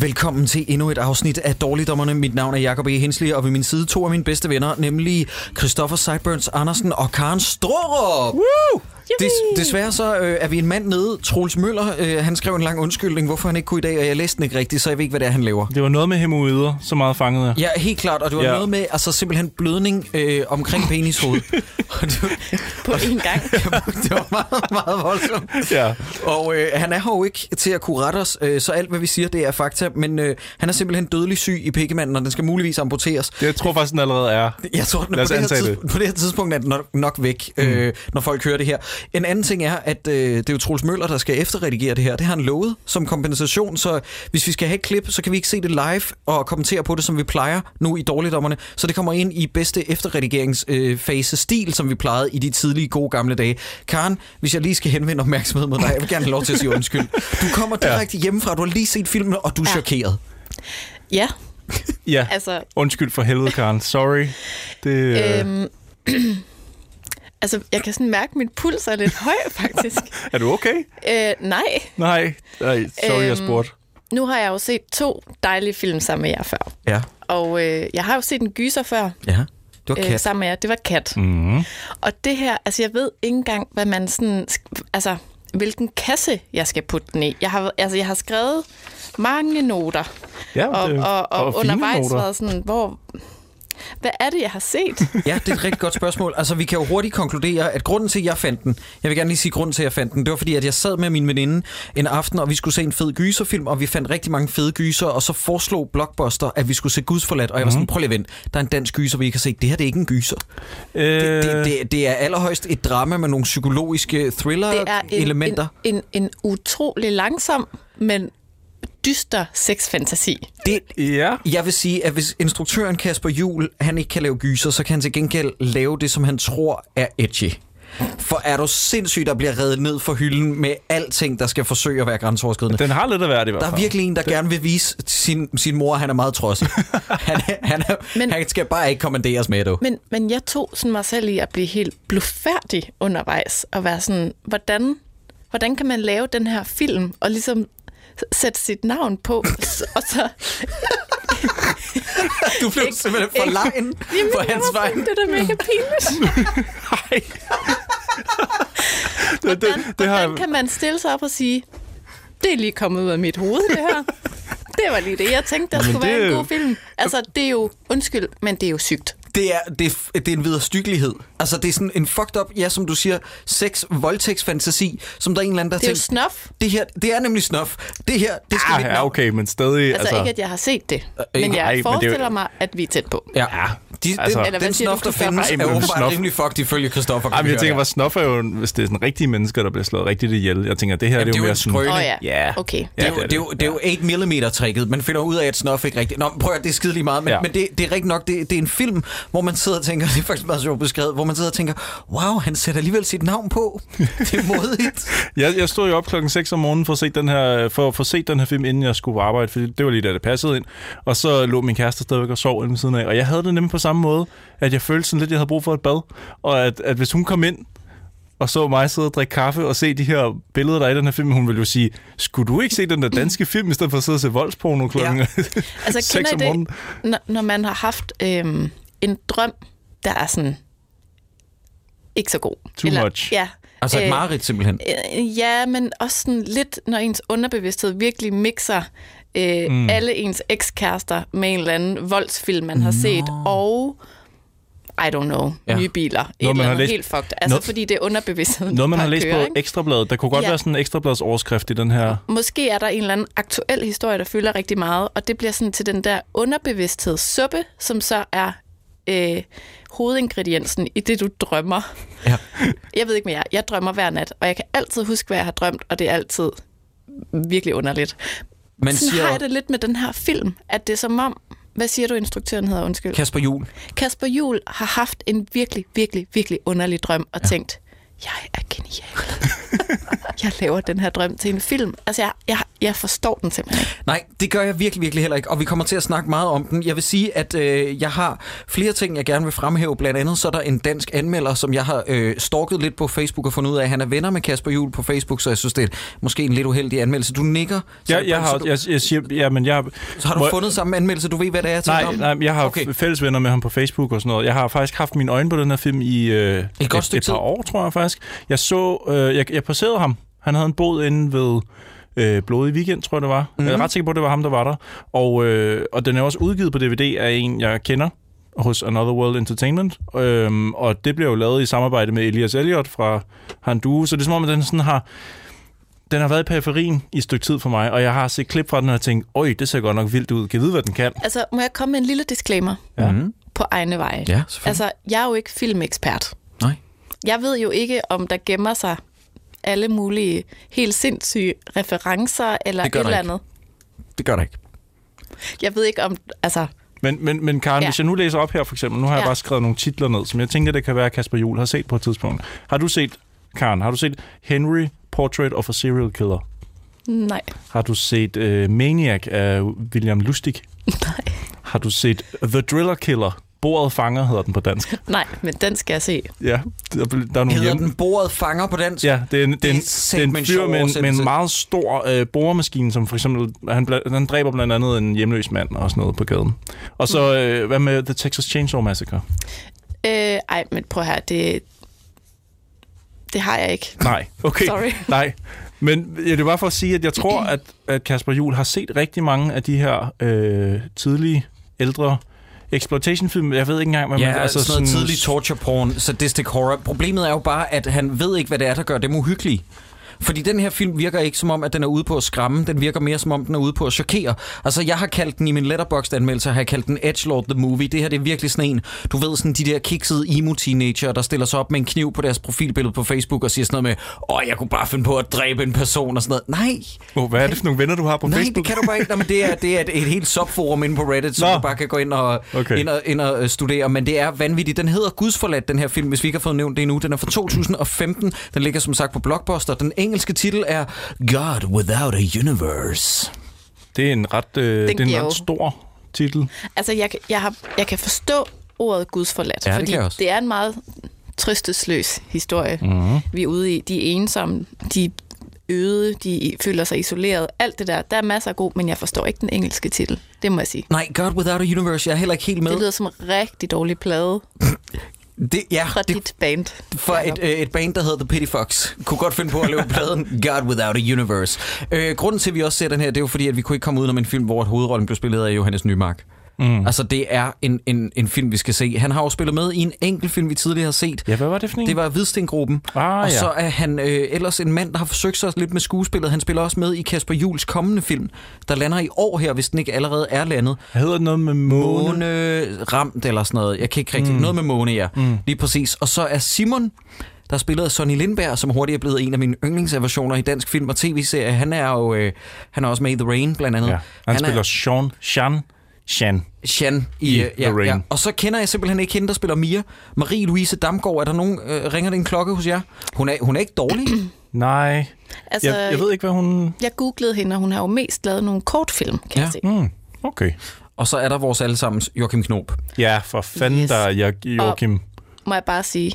Velkommen til endnu et afsnit af Dårligdommerne. Mit navn er Jakob E. Hensley, og ved min side to af mine bedste venner, nemlig Christoffer Sideburns Andersen og Karen Strårup. Woo! Des, desværre så øh, er vi en mand nede, Troels Møller. Øh, han skrev en lang undskyldning, hvorfor han ikke kunne i dag, og jeg læste den ikke rigtigt, så jeg ved ikke, hvad det er, han laver. Det var noget med hemoider, så meget fangede jeg. Ja, helt klart, og det var ja. Noget med altså simpelthen blødning øh, omkring penishoved. Og det, på en gang. det var meget, meget voldsomt. Ja. Og øh, han er her jo ikke til at kunne rette os, øh, så alt hvad vi siger, det er fakta. Men øh, han er simpelthen dødelig syg i pikkemanden, og den skal muligvis amputeres. Det jeg tror faktisk, den allerede er. Jeg tror, den, på, det her tids, det. på det her tidspunkt er den nok, nok væk, mm. øh, når folk hører det her. En anden ting er, at øh, det er jo Troels Møller, der skal efterredigere det her. Det har han lovet som kompensation, så hvis vi skal have et klip, så kan vi ikke se det live og kommentere på det, som vi plejer nu i Dårligdommerne. Så det kommer ind i bedste efterredigeringsfase-stil, som vi plejede i de tidlige gode gamle dage. Karen, hvis jeg lige skal henvende opmærksomhed mod dig, jeg vil gerne have lov til at sige undskyld. Du kommer direkte hjemmefra, du har lige set filmen, og du er Ja. chokeret. Ja, Ja. altså, Undskyld for helvede, Karen. Sorry. Det, øh... øhm, altså, jeg kan sådan mærke, at min puls er lidt høj, faktisk. Er du okay? øh, nej, Nej. Nej, sorry, jeg Øhm, spurgte. nu har jeg jo set to dejlige film sammen med jer før. Ja, Og øh, jeg har jo set en gyser før ja. Det var øh, kat. sammen med jer. Det var Kat. Mm. Og det her, altså jeg ved ikke engang, hvad man sådan, altså hvilken kasse jeg skal putte den i. Jeg har, altså, jeg har skrevet mange noter, Ja, og, det, og, og, fine undervejs noter. været sådan, hvor... Hvad er det, jeg har set? Ja, det er et rigtig godt spørgsmål. Altså, vi kan jo hurtigt konkludere, at grunden til, at jeg fandt den, jeg vil gerne lige sige grunden til, at jeg fandt den, det var fordi, at jeg sad med min veninde en aften, og vi skulle se en fed gyserfilm, og vi fandt rigtig mange fede gyser, og så foreslog Blockbuster, at vi skulle se Gudsforladt, og jeg var sådan, prøv lige at vente, der er en dansk gyser, vi kan se, det her det er ikke en gyser. Øh, Det, det, det, det er allerhøjst et drama med nogle psykologiske Det er en, thriller-elementer. en, en, en utrolig langsom, men dyster sexfantasi. Det, Ja. Jeg vil sige, at hvis instruktøren Kasper Jul, han ikke kan lave gyser, så kan han til gengæld lave det, som han tror er edgy. For er du sindssygt, der bliver reddet ned for hylden med alting, der skal forsøge at være grænseoverskridende. Den har lidt af hvert i hvert Der fald. er virkelig en, der gerne vil vise sin, sin mor, at han er meget trodsig. han, er, han, er, Men- han skal bare ikke kommanderes med det. Men, men jeg tog sådan mig selv i at blive helt blufærdig undervejs, og være sådan, hvordan, hvordan kan man lave den her film, og ligesom sætte sit navn på, og så... Du blev Ikke- simpelthen for lejen på hans vej. Det er da mega pinligt. Nej. det, det, Hvordan, det har, kan man stille sig op og sige, det er lige kommet ud af mit hoved, det her. Det var lige det, jeg tænkte, der skulle være det- en god film. Altså, det er jo, undskyld, men det er jo sygt. Det er, det, er, det er en viderestykkelighed. Altså, det er sådan en fucked up, ja, som du siger, sex, voldtægtsfantasi, som der er en eller anden, der Det er jo tænkt, snof. det her, det er nemlig snof. Det her, det skal ah, mit ja, okay, men stadig... Altså, altså ikke, at jeg har set det, men ikke- jeg ej, men det er jo- forestiller mig, at vi er tæt på. Ja, Ja, de, altså- altså, den, Eller hvad den snof, der findes, er åbenbart snof- rimelig fucked ifølge Christoffer. Ej, jeg tænker, hvad snoffer er jo, hvis det er sådan rigtige mennesker, der bliver slået rigtigt ihjel. Jeg tænker, det her Jamen, det er jo det er jo mere en sådan... skrøne. Åh oh, ja. Ja. okay. Det er, jo, det er det, er jo, det. er jo 8 mm tricket. Man finder ud af, at snof ikke rigtigt. Nå, prøv at det er skide lige meget, men, ja. Men det, det er rigtigt nok. Det, det er en film, hvor man sidder og tænker, det er faktisk meget sjovt beskrevet, hvor man sidder og tænker, wow, han sætter alligevel sit navn på. Det er modigt. Jeg, jeg stod jo op klokken 6 om morgenen for at se den her, for at få set den her film, inden jeg skulle arbejde, for det var lige da det passede ind. Og så lå min kæreste stadigvæk og sov ved siden af. Og jeg havde det nemlig på samme måde, at jeg følte sådan lidt, at jeg havde brug for et bad. Og at, at hvis hun kom ind og så mig sidde og drikke kaffe og se de her billeder, der er i den her film, hun ville jo sige, skulle du ikke se den der danske film, i stedet for at sidde og se voldsporno klokken Ja. Altså, 6 kender om morgenen? når, når man har haft øhm, en drøm, der er sådan ikke så god? Too much. Ja. Altså et Øh, mareridt simpelthen. Øh, Ja, men også sådan lidt, når ens underbevidsthed virkelig mixer øh, mm. alle ens ekskærester med en eller anden voldsfilm, man har set, og I don't know, Ja. nye biler. Et Noget, eller man har andet læst- helt fucked. Altså, Noget- fordi det er underbevidstheden, Noget, man har læst kører, på ikke? Ekstrabladet. Der kunne godt Ja. være sådan en Ekstrabladets overskrift i den her. Måske er der en eller anden aktuel historie, der fylder rigtig meget, og det bliver sådan til den der underbevidsthedssuppe, som så er øh, hovedingrediensen i det, du drømmer. Ja. Jeg ved ikke mere. Jeg drømmer hver nat, og jeg kan altid huske, hvad jeg har drømt, og det er altid virkelig underligt. Man Sådan siger, har jeg det lidt med den her film, at det er som om, Hvad siger du, instruktøren hedder? Undskyld. Kasper Jul. Kasper Jul har haft en virkelig, virkelig, virkelig underlig drøm og ja. tænkt, jeg er genial. jeg laver den her drøm til en film. Altså, jeg, jeg, jeg forstår den simpelthen ikke. Nej, det gør jeg virkelig, virkelig heller ikke, og vi kommer til at snakke meget om den. Jeg vil sige, at øh, jeg har flere ting, jeg gerne vil fremhæve. Blandt andet så er der en dansk anmelder, som jeg har øh, stalket lidt på Facebook og fundet ud af, at han er venner med Kasper Jul på Facebook, så jeg synes, det er måske en lidt uheldig anmeldelse. Du nikker. Så, Ja, jeg har, så, du, jeg, jeg siger, ja, men jeg, så har du må- fundet samme anmeldelse, du ved, hvad det er, jeg Nej, om? nej, jeg har Okay. fælles venner med ham på Facebook og sådan noget. Jeg har faktisk haft mine øjne på den her film i øh, Et godt et, stykke et par tid. år, tror jeg faktisk. Jeg så, øh, jeg, jeg passerede ham. Han havde en båd inde ved øh, Blodig Weekend, tror jeg det var. Mm. Jeg er ret sikker på, at det var ham, der var der. Og, øh, og den er også udgivet på DVD af en, jeg kender hos Another World Entertainment. Øhm, og det blev jo lavet i samarbejde med Elias Elliot fra Handu. Så det er som om, at den sådan har... Den har været i periferien i et stykke tid for mig, og jeg har set klip fra den og tænkt, øj, det ser godt nok vildt ud. Kan jeg vide, hvad den kan? Altså, må jeg komme med en lille disclaimer Ja. Mhm. på egne veje? Ja, selvfølgelig. Altså, jeg er jo ikke filmekspert. Nej. Jeg ved jo ikke, om der gemmer sig alle mulige helt sindssyge referencer eller Det et gør der eller ikke. andet. Det gør det ikke. Jeg ved ikke om... Altså, Men, men, men Karen, Ja. hvis jeg nu læser op her for eksempel, nu har jeg Ja. bare skrevet nogle titler ned, som jeg tænker, det kan være, at Kasper Juhl har set på et tidspunkt. Har du set, Karen, har du set Henry, Portrait of a Serial Killer? nej. Har du set uh, Maniac af William Lustig? Nej. Har du set The Driller Killer? Bordet fanger hedder den på dansk. Nej, men den skal jeg se. Ja, der, der er nogle Hedder hjem... den bordet fanger på dansk? Ja, det er en, det er en, er det er en en fyr med en, med en meget stor øh, boremaskine, som for eksempel, han, han dræber blandt andet en hjemløs mand og sådan noget på gaden. Og så, øh, hvad med The Texas Chainsaw Massacre? Øh, ej, men prøv her, det... Det har jeg ikke. Nej, okay. Sorry. Nej, men ja, det er bare for at sige, at jeg tror, at, at Kasper Juhl har set rigtig mange af de her øh, tidlige, ældre exploitation-film. Jeg ved ikke engang, hvad Ja, man... altså sådan noget tidlig torture porn, sadistic horror. Problemet er jo bare, at han ved ikke, hvad det er, der gør dem uhyggelige. Fordi den her film virker ikke som om, at den er ude på at skræmme. Den virker mere som om, den er ude på at chokere. Altså, jeg har kaldt den i min letterboxd-anmeldelse, har jeg kaldt den Edgelord the Movie. Det her det er virkelig sådan en, du ved, sådan de der kiksede emo-teenager, der stiller sig op med en kniv på deres profilbillede på Facebook og siger sådan noget med, åh, jeg kunne bare finde på at dræbe en person og sådan noget. Nej, Oh, hvad er det for nogle venner, du har på Nej, Facebook? det kan du bare ikke. Nej, men det er, det er et, et helt subforum inde på Reddit, som Nå. du bare kan gå ind og, okay. Okay. ind, og, ind og øh, studere. Men det er vanvittigt. Den hedder Gudsforladt, den her film, hvis vi ikke har fået nævnt det endnu. Den er fra 2015. Den ligger som sagt på Blockbuster. Den engelske titel er God Without a Universe. Det er en ret, øh, det er en ret stor titel. Altså, jeg, kan- jeg, har, jeg kan forstå ordet gudsforladt, Ja, det fordi også. det er en meget trøstesløs historie, Mhm. mm-hmm. vi er ude i. De er ensomme, de er øde, de føler sig isoleret, alt det der. Der er masser af god, men jeg forstår ikke den engelske titel. Det må jeg sige. Nej, God Without a Universe. Jeg er heller ikke helt med. Det lyder som en rigtig dårlig plade Det, ja, fra det, dit band. for et, øh, et band, der hedder The Pity Fox, kunne godt finde på at lave pladen God Without a Universe. Øh, grunden til, at vi også ser den her, det er jo fordi, at vi kunne ikke komme ud om en film, hvor hovedrollen blev spillet af Johannes Nymark. Mm. Altså, det er en, en, en film, vi skal se. Han har jo spillet med i en enkelt film, vi tidligere har set. Ja, hvad var det for en? Det var Hvidstengruppen. Ah, og ja. så er han øh, ellers en mand, der har forsøgt sig lidt med skuespillet. Han spiller også med i Kasper Jules kommende film, der lander i år her, hvis den ikke allerede er landet. Hvad hedder det noget med måne? Måne ramt eller sådan noget. Jeg kan ikke rigtig... Mm. Noget med måne, ja. Mm. Lige præcis. Og så er Simon, der spillede Sonny Lindberg, som hurtigt er blevet en af mine yndlingsaversioner i dansk film og tv-serie. Han er jo øh, han er også med i The Rain, blandt andet. Ja, han, han spiller er Sean, Sean, Sean. Shan i, i øh, The Rain. Og så kender jeg simpelthen ikke hende, der spiller Mia. Marie-Louise Damgaard, er der nogen... Øh, ringer det en klokke hos jer? Hun er, hun er ikke dårlig. Nej, Altså, jeg, jeg ved ikke, hvad hun... jeg googlede hende, og hun har jo mest lavet nogle kortfilm, kan Ja. jeg se. Hmm, okay. og så er der vores allesammens Joachim Knob. Ja, for fanden, Yes. der er Jo- Joachim. Må jeg bare sige,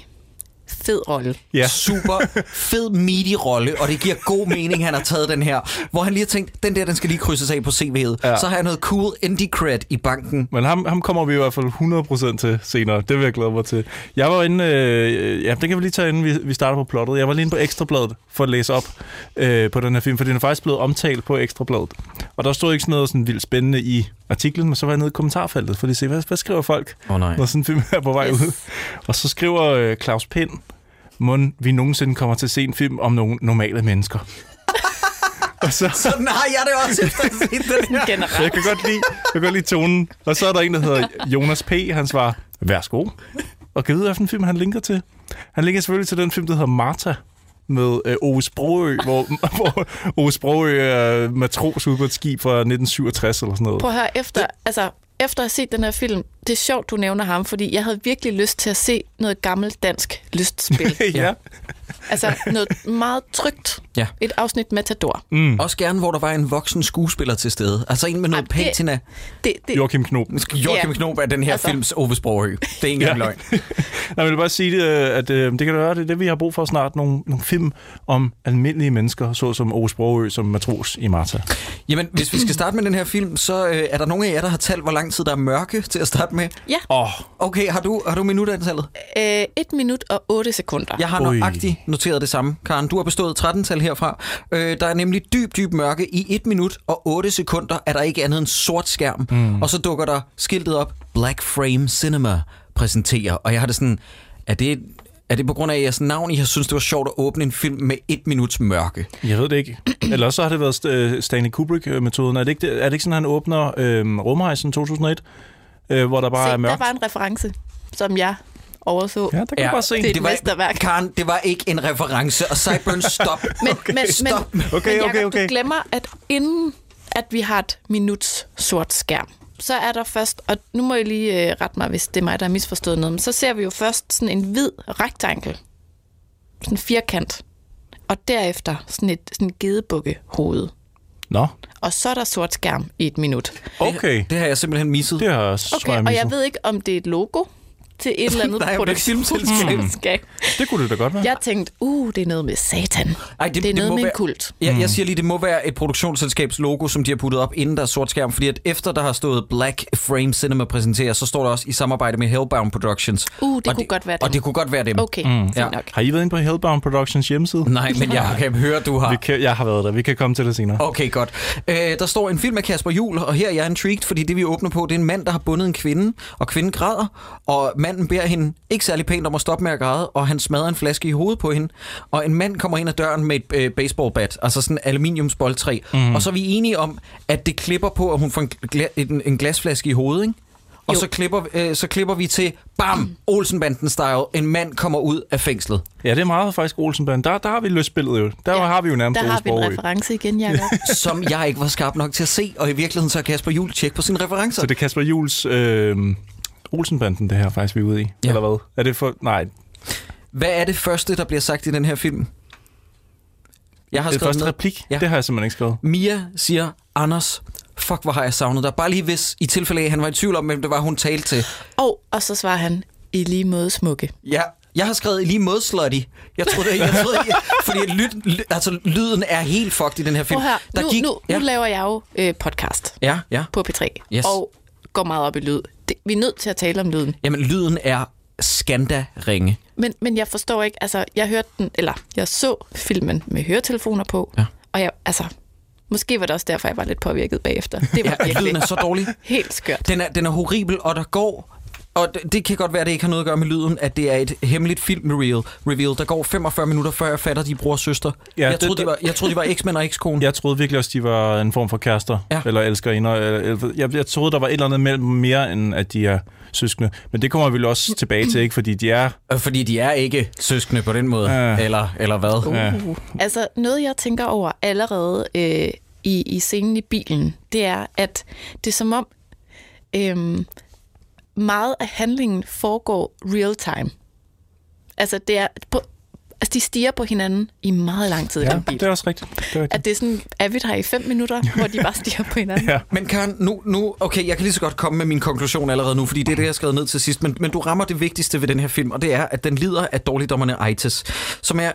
fed rolle. Ja. super fed meaty rolle, og det giver god mening, han har taget den her. Hvor han lige har tænkt, den der, den skal lige krydses af på CV'et. Ja. Så har jeg noget cool indie cred i banken. Men ham, ham kommer vi i hvert fald 100% til senere. Det vil jeg glæde mig til. Jeg var inde... Øh, ja, det kan vi lige tage, inden vi, vi starter på plottet. Jeg var lige inde på Ekstrabladet for at læse op øh, på den her film, for den er faktisk blevet omtalt på Ekstrabladet. Og der stod ikke sådan noget sådan vildt spændende i artiklen, men så var jeg nede i kommentarfeltet for at se, hvad, hvad skriver folk, oh, nej. når sådan en film er på vej Yes. ud. Og så skriver øh, Claus Pind, må vi nogensinde kommer til at se en film om nogle normale mennesker. og så, Sådan har jeg det også efter at set den her. så Generelt. jeg kan godt lide, jeg kan godt lide tonen. Og så er der en, der hedder Jonas P. Han svarer, værsgo. Og kan vide, hvilken film han linker til? Han linker selvfølgelig til den film, der hedder Martha med øh, Ove Sprogø, hvor, hvor Ove Sprogø er matros ude på et skib fra 1967 eller sådan noget. Prøv at høre, efter, altså, efter at have set den her film, det er sjovt, du nævner ham, fordi jeg havde virkelig lyst til at se noget gammelt dansk lystspil. ja. Altså noget meget trygt. Ja. Et afsnit Matador. Mm. Også gerne, hvor der var en voksen skuespiller til stede. Altså en med noget Ej, det- patina. Det, det, Joachim Knob. Joachim Ja. Knob er den her Altså. films Ove Sprogø. Det er ikke engang Ja. løgn. Jeg vil bare sige, det, øh, at øh, det kan være, det er det, vi har brug for snart. Nogle, nogle film om almindelige mennesker, såsom Ove Sprogø som matros i Marta. Jamen, hvis vi skal starte med den her film, så øh, er der nogen af jer, der har talt, hvor lang tid der er mørke til at starte med. ja, Åh, oh, Okay, har du, har du minutantallet? øh, 1 minut og 8 sekunder. Jeg har nøjagtigt noteret det samme. Karen, du har bestået 13-tal herfra. Øh, der er nemlig dyb, dyb mørke. I 1 minut og 8 sekunder er der ikke andet end sort skærm. Mm. Og så dukker der skiltet op, Black Frame Cinema præsenterer. Og jeg har det sådan, er det, er det på grund af jeres navn, I har synes det var sjovt at åbne en film med 1 minuts mørke? jeg ved det ikke. Eller så har det været øh, Stanley Kubrick-metoden. Er det ikke, er det ikke sådan, han åbner øh, Rumrejsen 2001? Øh, hvor der bare Se, er mørkt? der var en reference, som jeg overså. Ja, der kan ja, bare se. det er et var, mesterværk. Karen, det var ikke en reference. Og Cyburn, stop. Men, okay, men, stop. men, Okay, men okay, Jacob, okay. du glemmer, at inden at vi har et minuts sort skærm, så er der først, og nu må I lige øh, rette mig, hvis det er mig, der har misforstået noget, men så ser vi jo først sådan en hvid rektangel, sådan en firkant, og derefter sådan et sådan gedebukke hoved. Nå, Og så er der sort skærm i et minut. okay. Det har jeg simpelthen misset. Det har jeg også Okay, og jeg misset. ved ikke, om det er et logo til et eller andet det er produktionsselskab. Det kunne det da godt være. Jeg tænkte, uh, det er noget med satan. Ej, det, det er noget må med være- en kult. Ja, Mm. jeg siger lige, det må være et produktionsselskabs logo, som de har puttet op, inden der er sort skærm. Fordi at efter der har stået Black Frame Cinema præsenterer, så står der også i samarbejde med Hellbound Productions. Uh, det og kunne godt være Og dem. det kunne godt være dem. Okay, mm. Ja. nok. Har I været inde på Hellbound Productions hjemmeside? Nej, men jeg kan høre, du har. Vi kan, jeg har været der. Vi kan komme til det senere. Okay, godt. Øh, der står en film af Kasper Jul, og her er jeg intrigued, fordi det vi åbner på, det er en mand, der har bundet en kvinde, og kvinden græder, og manden beder hende ikke særlig pænt om at stoppe med at græde, og han smadrer en flaske i hovedet på hende, og en mand kommer ind ad døren med et øh, baseballbat, altså sådan en aluminiumsboldtræ, mm. og så er vi enige om, at det klipper på, at hun får en, gla- en, en glasflaske i hovedet, ikke? Og Jo. så klipper, øh, så klipper vi til, bam, Olsenbanden-style, en mand kommer ud af fængslet. Ja, det er meget faktisk Olsenbanden. Der, der har vi løsspillet jo. Der ja, har vi jo nærmest Der har vi en reference igen, Jacob. som jeg ikke var skarp nok til at se, og i virkeligheden så har Kasper Jul tjek på sine referencer. Så det er Kasper Jules øh, Olsenbanden, det her faktisk, vi er ude i. Ja. Eller hvad? Er det for... Nej, Hvad er det første, der bliver sagt i den her film? Jeg har det skrevet første ned. replik, Ja. det har jeg simpelthen ikke skrevet. Mia siger, Anders, fuck, hvor har jeg savnet dig. Bare lige hvis, i tilfælde af, at han var i tvivl om, hvem det var, hun talte til. Og, og så svarer han, i lige måde smukke. Ja, jeg har skrevet i lige måde slutty. Jeg troede, jeg troede, jeg, fordi lyd, lyd, altså, lyden er helt fucked i den her film. Prøv her, nu, gik, nu, ja, nu laver jeg jo øh, podcast ja, ja. på P3, Yes. og går meget op i lyd. Det, vi er nødt til at tale om lyden. Jamen, lyden er skanda-ringe. Men, men jeg forstår ikke, altså jeg hørte den, eller jeg så filmen med høretelefoner på, Ja. og jeg, altså, måske var det også derfor, jeg var lidt påvirket bagefter. Det var Ja, virkelig lyden er så dårlig. helt skørt. Den er, den er horribel, og der går... Og det, det kan godt være, at det ikke har noget at gøre med lyden, at det er et hemmeligt film-reveal. Reveal. Der går 45 minutter, før jeg fatter, de er bror og søster. Ja, jeg, det- troede, de var, jeg troede, de var eksmænd og ekskone. Jeg troede virkelig også, de var en form for kærester. Ja. Eller elskerinder. eller- Jeg, jeg troede, der var et eller andet mellem mere, end at de er søskende. Men det kommer vi vel også tilbage til, ikke? Fordi de er... Øh, Fordi de er ikke søskende på den måde. Ja. Eller, eller hvad? Ja. Uh. Altså, noget jeg tænker over allerede øh, i, i scenen i bilen, det er, at det er som om øh, meget af handlingen foregår real time. Altså, det er på, altså, de stiger på hinanden i meget lang tid i Ja, det er også rigtigt. Det er rigtigt. At det er sådan, er vi her i fem minutter, hvor de bare stiger på hinanden. Ja. Men Karen, nu, nu, okay, jeg kan lige så godt komme med min konklusion allerede nu, fordi det er det, jeg har skrevet ned til sidst. Men, men du rammer det vigtigste ved den her film, og det er, at den lider af dårligdommerne itis, som er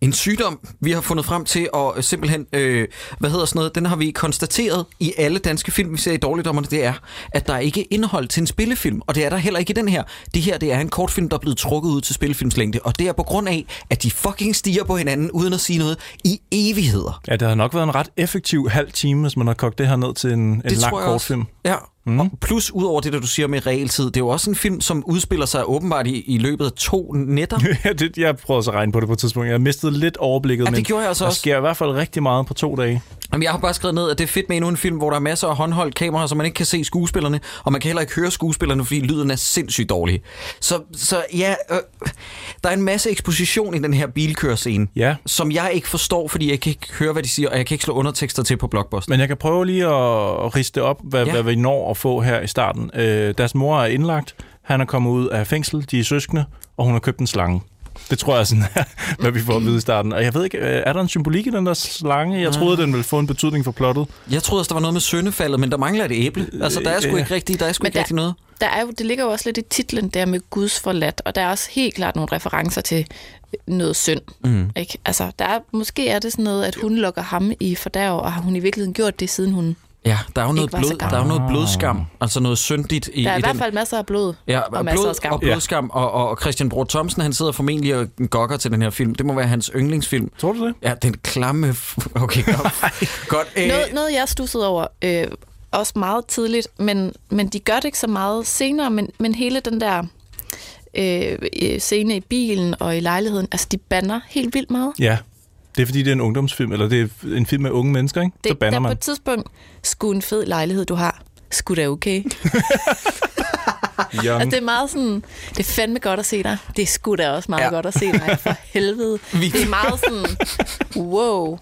en sygdom, vi har fundet frem til, og simpelthen, øh, hvad hedder sådan noget, den har vi konstateret i alle danske film, vi ser i dårligdommerne, det er, at der er ikke indhold til en spillefilm, og det er der heller ikke i den her. Det her, det er en kortfilm, der er blevet trukket ud til spillefilmslængde, og det er på grund af, at de fucking stiger på hinanden, uden at sige noget, i evigheder. ja, det har nok været en ret effektiv halv time, hvis man har kogt det her ned til en, en Det lang kortfilm. Ja, mm. og plus ud over det, der du siger med realtid, det er jo også en film, som udspiller sig åbenbart i, i løbet af to nætter. Ja, det, jeg prøvede så at regne på det på et tidspunkt. Jeg mistede lidt overblikket, Ja, det men gjorde jeg altså der også. sker i hvert fald rigtig meget på to dage. Jamen, jeg har bare skrevet ned, at det er fedt med endnu en film, hvor der er masser af håndholdt kameraer, så man ikke kan se skuespillerne, og man kan heller ikke høre skuespillerne, fordi lyden er sindssygt dårlig. Så, så ja, øh, der er en masse eksposition i den her bilkørscene, Ja. som jeg ikke forstår, fordi jeg kan ikke høre, hvad de siger, og jeg kan ikke slå undertekster til på Blockbuster. Men jeg kan prøve lige at, riste op, hvad, ja. hvad vi når at få her i starten. Øh, deres mor er indlagt. Han er kommet ud af fængsel. De er søskende, og hun har købt en slange. Det tror jeg sådan er, hvad vi får at vide i starten. Og jeg ved ikke, øh, er der en symbolik i den der slange? Jeg troede, den ville få en betydning for plottet. Jeg troede også, der var noget med søndefaldet, men der mangler et æble. Altså, der er sgu ikke rigtig, der er sgu Men ikke der- rigtig noget. Der er jo, det ligger jo også lidt i titlen der med Guds forladt, og der er også helt klart nogle referencer til noget synd. Mm. Ikke? Altså, der er, måske er det sådan noget, at hun lukker ham i fordærv, og har hun i virkeligheden gjort det, siden hun... Ja, der er jo noget, blod, der er jo noget blodskam, altså noget syndigt i, Der er i i hvert den. fald masser af blod Ja, og masser blod, af skam. og blodskam, og, og Christian Bror Thomsen, han sidder formentlig og gokker til den her film. Det må være hans yndlingsfilm. Tror du det? Ja, den klamme... Okay, godt. godt. Øh, Noget, noget jeg stussede over, øh, også meget tidligt, men, men de gør det ikke så meget senere, men, men hele den der øh, øh, scene i bilen og i lejligheden, altså de banner helt vildt meget. Ja. Det er fordi, det er en ungdomsfilm, eller det er en film med unge mennesker, ikke? Så Det, der på man. et tidspunkt, sgu en fed lejlighed, du har. Sgu da okay. Young. Altså, det er meget sådan, det er fandme godt at se dig. Det er sgu da også meget Ja. godt at se dig, for helvede. Vi- Det er meget sådan, wow.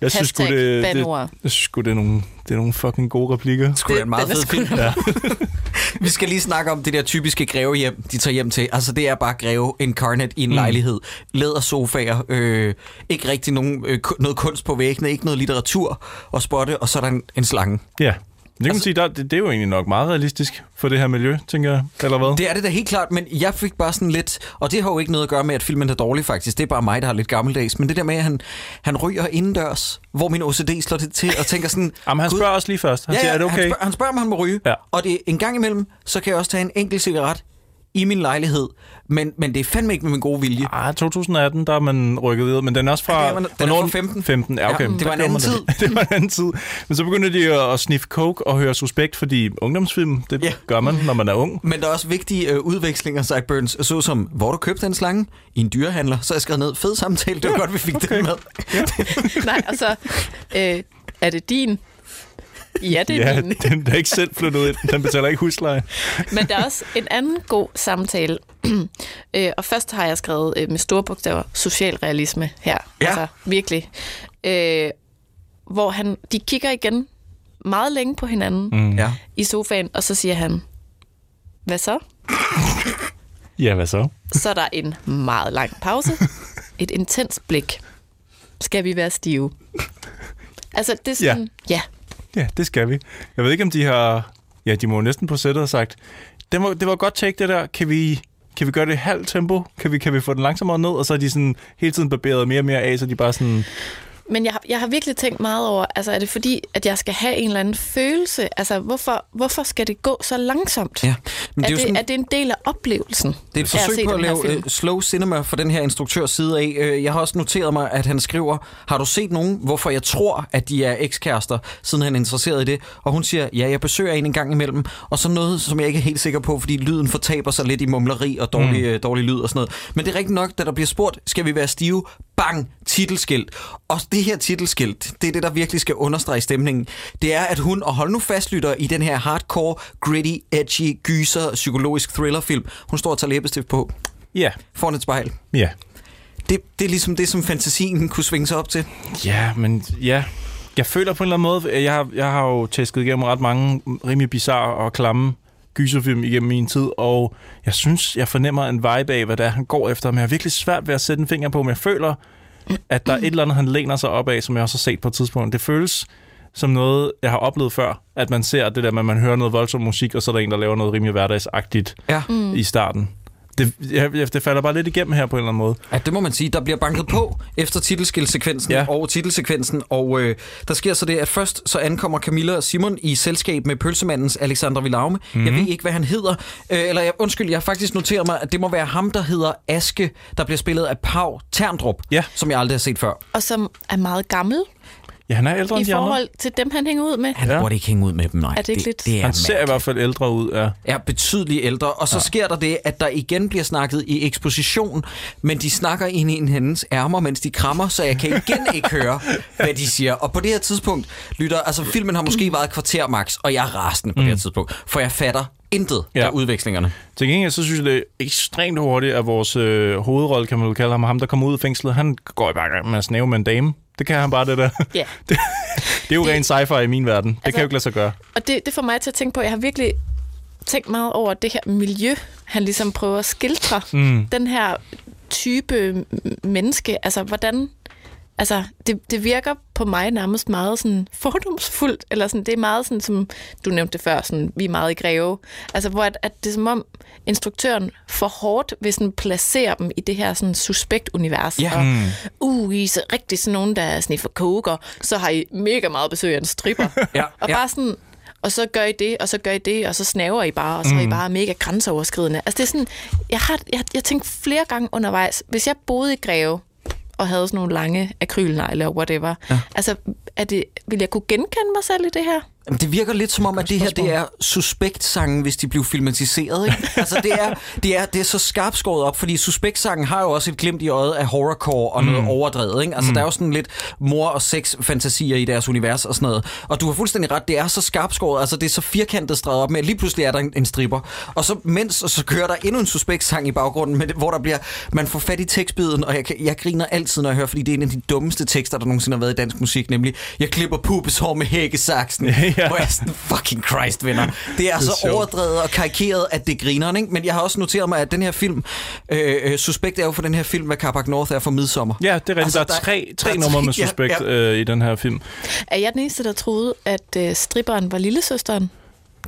Jeg synes sgu, det, det, bandeord. jeg synes det er nogle, det er nogle fucking gode replikker. Sgu da en meget er fed film. Ja. Vi skal lige snakke om det der typiske grevehjem, de tager hjem til. Altså, det er bare greve incarnate i en mm. lejlighed. Lædersofaer, øh, ikke rigtig nogen, øh, noget kunst på væggene, ikke noget litteratur og spotte, og så er der en, en slange. Ja. Det kan Altså- man sige, der, det, det er jo egentlig nok meget realistisk for det her miljø, tænker jeg. Eller hvad? Det er det da helt klart, men jeg fik bare sådan lidt, og det har jo ikke noget at gøre med, at filmen er dårlig faktisk, det er bare mig, der har lidt gammeldags, men det der med, at han, han ryger indendørs, hvor min OCD slår det til, og tænker sådan... Jamen, han "Gud, spørger også lige først. Han siger, er det okay? Han spørger, han spørger, om han må ryge, Ja. og det en gang imellem, så kan jeg også tage en enkelt cigaret i min lejlighed, men, men det er fandme ikke med min gode vilje. Ah, 2018, der er man rykket videre, men den er også fra... Ja, den er- den er fra 15. 15, ja, okay. Ja, det Så var en anden man Det. det var en anden tid. Men så begynder de at, at sniffe coke og høre suspekt, fordi ungdomsfilm, det Ja. ja. gør man, når man er ung. Men der er også vigtige øh, udvekslinger, sideburns, såsom, hvor du købte den slange? I en dyrehandler. Så jeg skrevet ned, fed samtale, det var godt, vi fik okay. den med. Nej, altså, øh, er det din? Ja, det er Ja, min. den der er ikke selv flyttet ind. Den betaler ikke husleje. Men der er også en anden god samtale. øh, og først har jeg skrevet øh, med store bogstaver socialrealisme her. Ja. Altså virkelig. Øh, hvor han, de kigger igen meget længe på hinanden mm. Ja. i sofaen, og så siger han, hvad så? Ja, hvad så? Så er der en meget lang pause. Et intens blik. Skal vi være stive? Altså, det er sådan, ja. ja. Ja, det skal vi. Jeg ved ikke, om de har... Ja, de må næsten på sættet have sagt, det var, det var godt take, det der. Kan vi, kan vi gøre det i halvt tempo? Kan vi, kan vi få den langsommere ned? Og så er de sådan hele tiden barberet mere og mere af, så de bare sådan... Men jeg har, jeg har virkelig tænkt meget over, altså er det fordi, at jeg skal have en eller anden følelse? Altså, hvorfor, hvorfor skal det gå så langsomt? Ja, men er, det er jo det, sådan- er det en del af oplevelsen? Det er et forsøg på at lave film? øh, slow cinema fra den her instruktørs side af. Øh, Jeg har også noteret mig, at han skriver, har du set nogen, hvorfor jeg tror, at de er ekskærester, siden han er interesseret i det? Og hun siger, ja, jeg besøger en en gang imellem. Og så noget, som jeg ikke er helt sikker på, fordi lyden fortaber sig lidt i mumleri og dårlig, mm. dårlig lyd og sådan noget. Men det er rigtigt nok, da der bliver spurgt, skal vi være stive? Bang! Titelskilt. Og det her titelskilt, det er det, der virkelig skal understrege stemningen. Det er, at hun, og hold nu fastlytter i den her hardcore, gritty, edgy, gyser, psykologisk thrillerfilm. Hun står og tager læbestift på Ja, foran et spejl. ja. Det, det er ligesom det, som fantasien kunne svinge sig op til. Ja, men ja. Jeg føler på en eller anden måde, jeg har, jeg har jo tæsket igennem ret mange rimelig bizarre og klamme gyserfilm igennem min tid, og jeg synes, jeg fornemmer en vibe af, hvad det er, han går efter, men jeg har virkelig svært ved at sætte en finger på, men jeg føler, at der er et eller andet, han læner sig op af, som jeg også har set på et tidspunkt. Det føles som noget, jeg har oplevet før, at man ser det der med, at man hører noget voldsom musik, og så er der en, der laver noget rimelig hverdagsagtigt Ja. mm. i starten. Det, jeg, jeg- det falder bare lidt igennem her på en eller anden måde. ja, det må man sige. Der bliver banket på efter titelskilsekvensen Ja. og titelsekvensen, og øh, der sker så det, at først så ankommer Camilla og Simon i selskab med pølsemandens Alexander Villaume. Mm-hmm. Jeg ved ikke, hvad han hedder. Øh, eller jeg, undskyld, jeg har faktisk noteret mig, at det må være ham, der hedder Aske, der bliver spillet af Pau Terndrup, Ja. som jeg aldrig har set før. Og som er meget gammel. Ja, han er ældre I end de andre. forhold til dem, han hænger ud med? Han Ja. burde ikke hænge ud med dem, nej. Er det ikke lidt- det er Han ser i mærkeligt. hvert fald ældre ud, ja. er betydeligt ældre. Og så ja. sker der det, at der igen bliver snakket i eksposition, men de snakker ind i en hendes ærmer, mens de krammer, så jeg kan igen ikke høre, hvad de siger. Og på det her tidspunkt, lytter, altså filmen har måske været et kvarter max, og jeg er rasende på mm. det her tidspunkt, for jeg fatter intet ja. Af udvekslingerne. Til gengæld, så synes jeg, det er ekstremt hurtigt, at vores øh, hovedrolle, kan man kalde ham, ham der kommer ud af fængslet, han går i bare med at snæve med en dame. Det kan han bare, det der. Ja. Det er jo Det- rent sci-fi i min verden. Det Altså- kan jo ikke lade sig gøre. Og det, det får mig til at tænke på, at jeg har virkelig tænkt meget over det her miljø, han ligesom prøver at skildre. Mm. Den her type menneske, altså hvordan... Altså, det, det virker på mig nærmest meget sådan fordomsfuldt, eller sådan, det er meget sådan, som du nævnte det før, sådan, vi er meget i greve. Altså, hvor at, at det er som om instruktøren for hårdt vil sådan placere dem i det her sådan suspekt-univers. Ja. Og, Mm. uh, I er så rigtig sådan nogen, der sniffer koker, så har I mega meget besøg af en stripper. Ja, Og ja. bare sådan, og så gør I det, og så gør I det, og så snaver I bare, og så er I bare mega grænseoverskridende. Altså det er sådan, jeg har jeg, jeg tænkt flere gange undervejs, hvis jeg boede i Greve, og havde sådan nogle lange akrylnegle eller whatever, ja. altså er det, vil jeg kunne genkende mig selv i det her? Jamen, Det virker lidt som om, at det her det er suspekt-sangen, hvis de blev filmatiseret. Ikke? Altså, det er, det, er, det er så skarpt skåret op, fordi suspekt-sangen har jo også et glimt i øjet af horrorcore og noget overdrevet. Ikke? Altså, der er jo sådan lidt mor- og sex-fantasier i deres univers og sådan noget. Og du har fuldstændig ret, det er så skarpt skåret. Altså, det er så firkantet streget op med, at lige pludselig er der en, en stripper. Og så mens, og så kører der endnu en suspekt-sang i baggrunden, med, det- hvor der bliver, man får fat i tekstbiden, og jeg, jeg griner altid, når jeg hører, fordi det er en af de dummeste tekster, der nogensinde har været i dansk musik, nemlig, jeg klipper pubeshår med hækkesaksen. Ja. Hvor jeg er sådan, fucking Christ, venner. Det er, Det er så sjovt. overdrevet og karikeret, at det griner, ikke? Men jeg har også noteret mig, at den her film, øh, øh, Suspekt er jo for den her film, hvad Carpac North er for Midsommer. Ja, det er rigtigt. Altså, Altså, der er der- tre, tre der er numre med tre- ja, suspekt ja. Øh, i den her film. Er jeg den eneste, der troede, at øh, stripperen var lillesøsteren,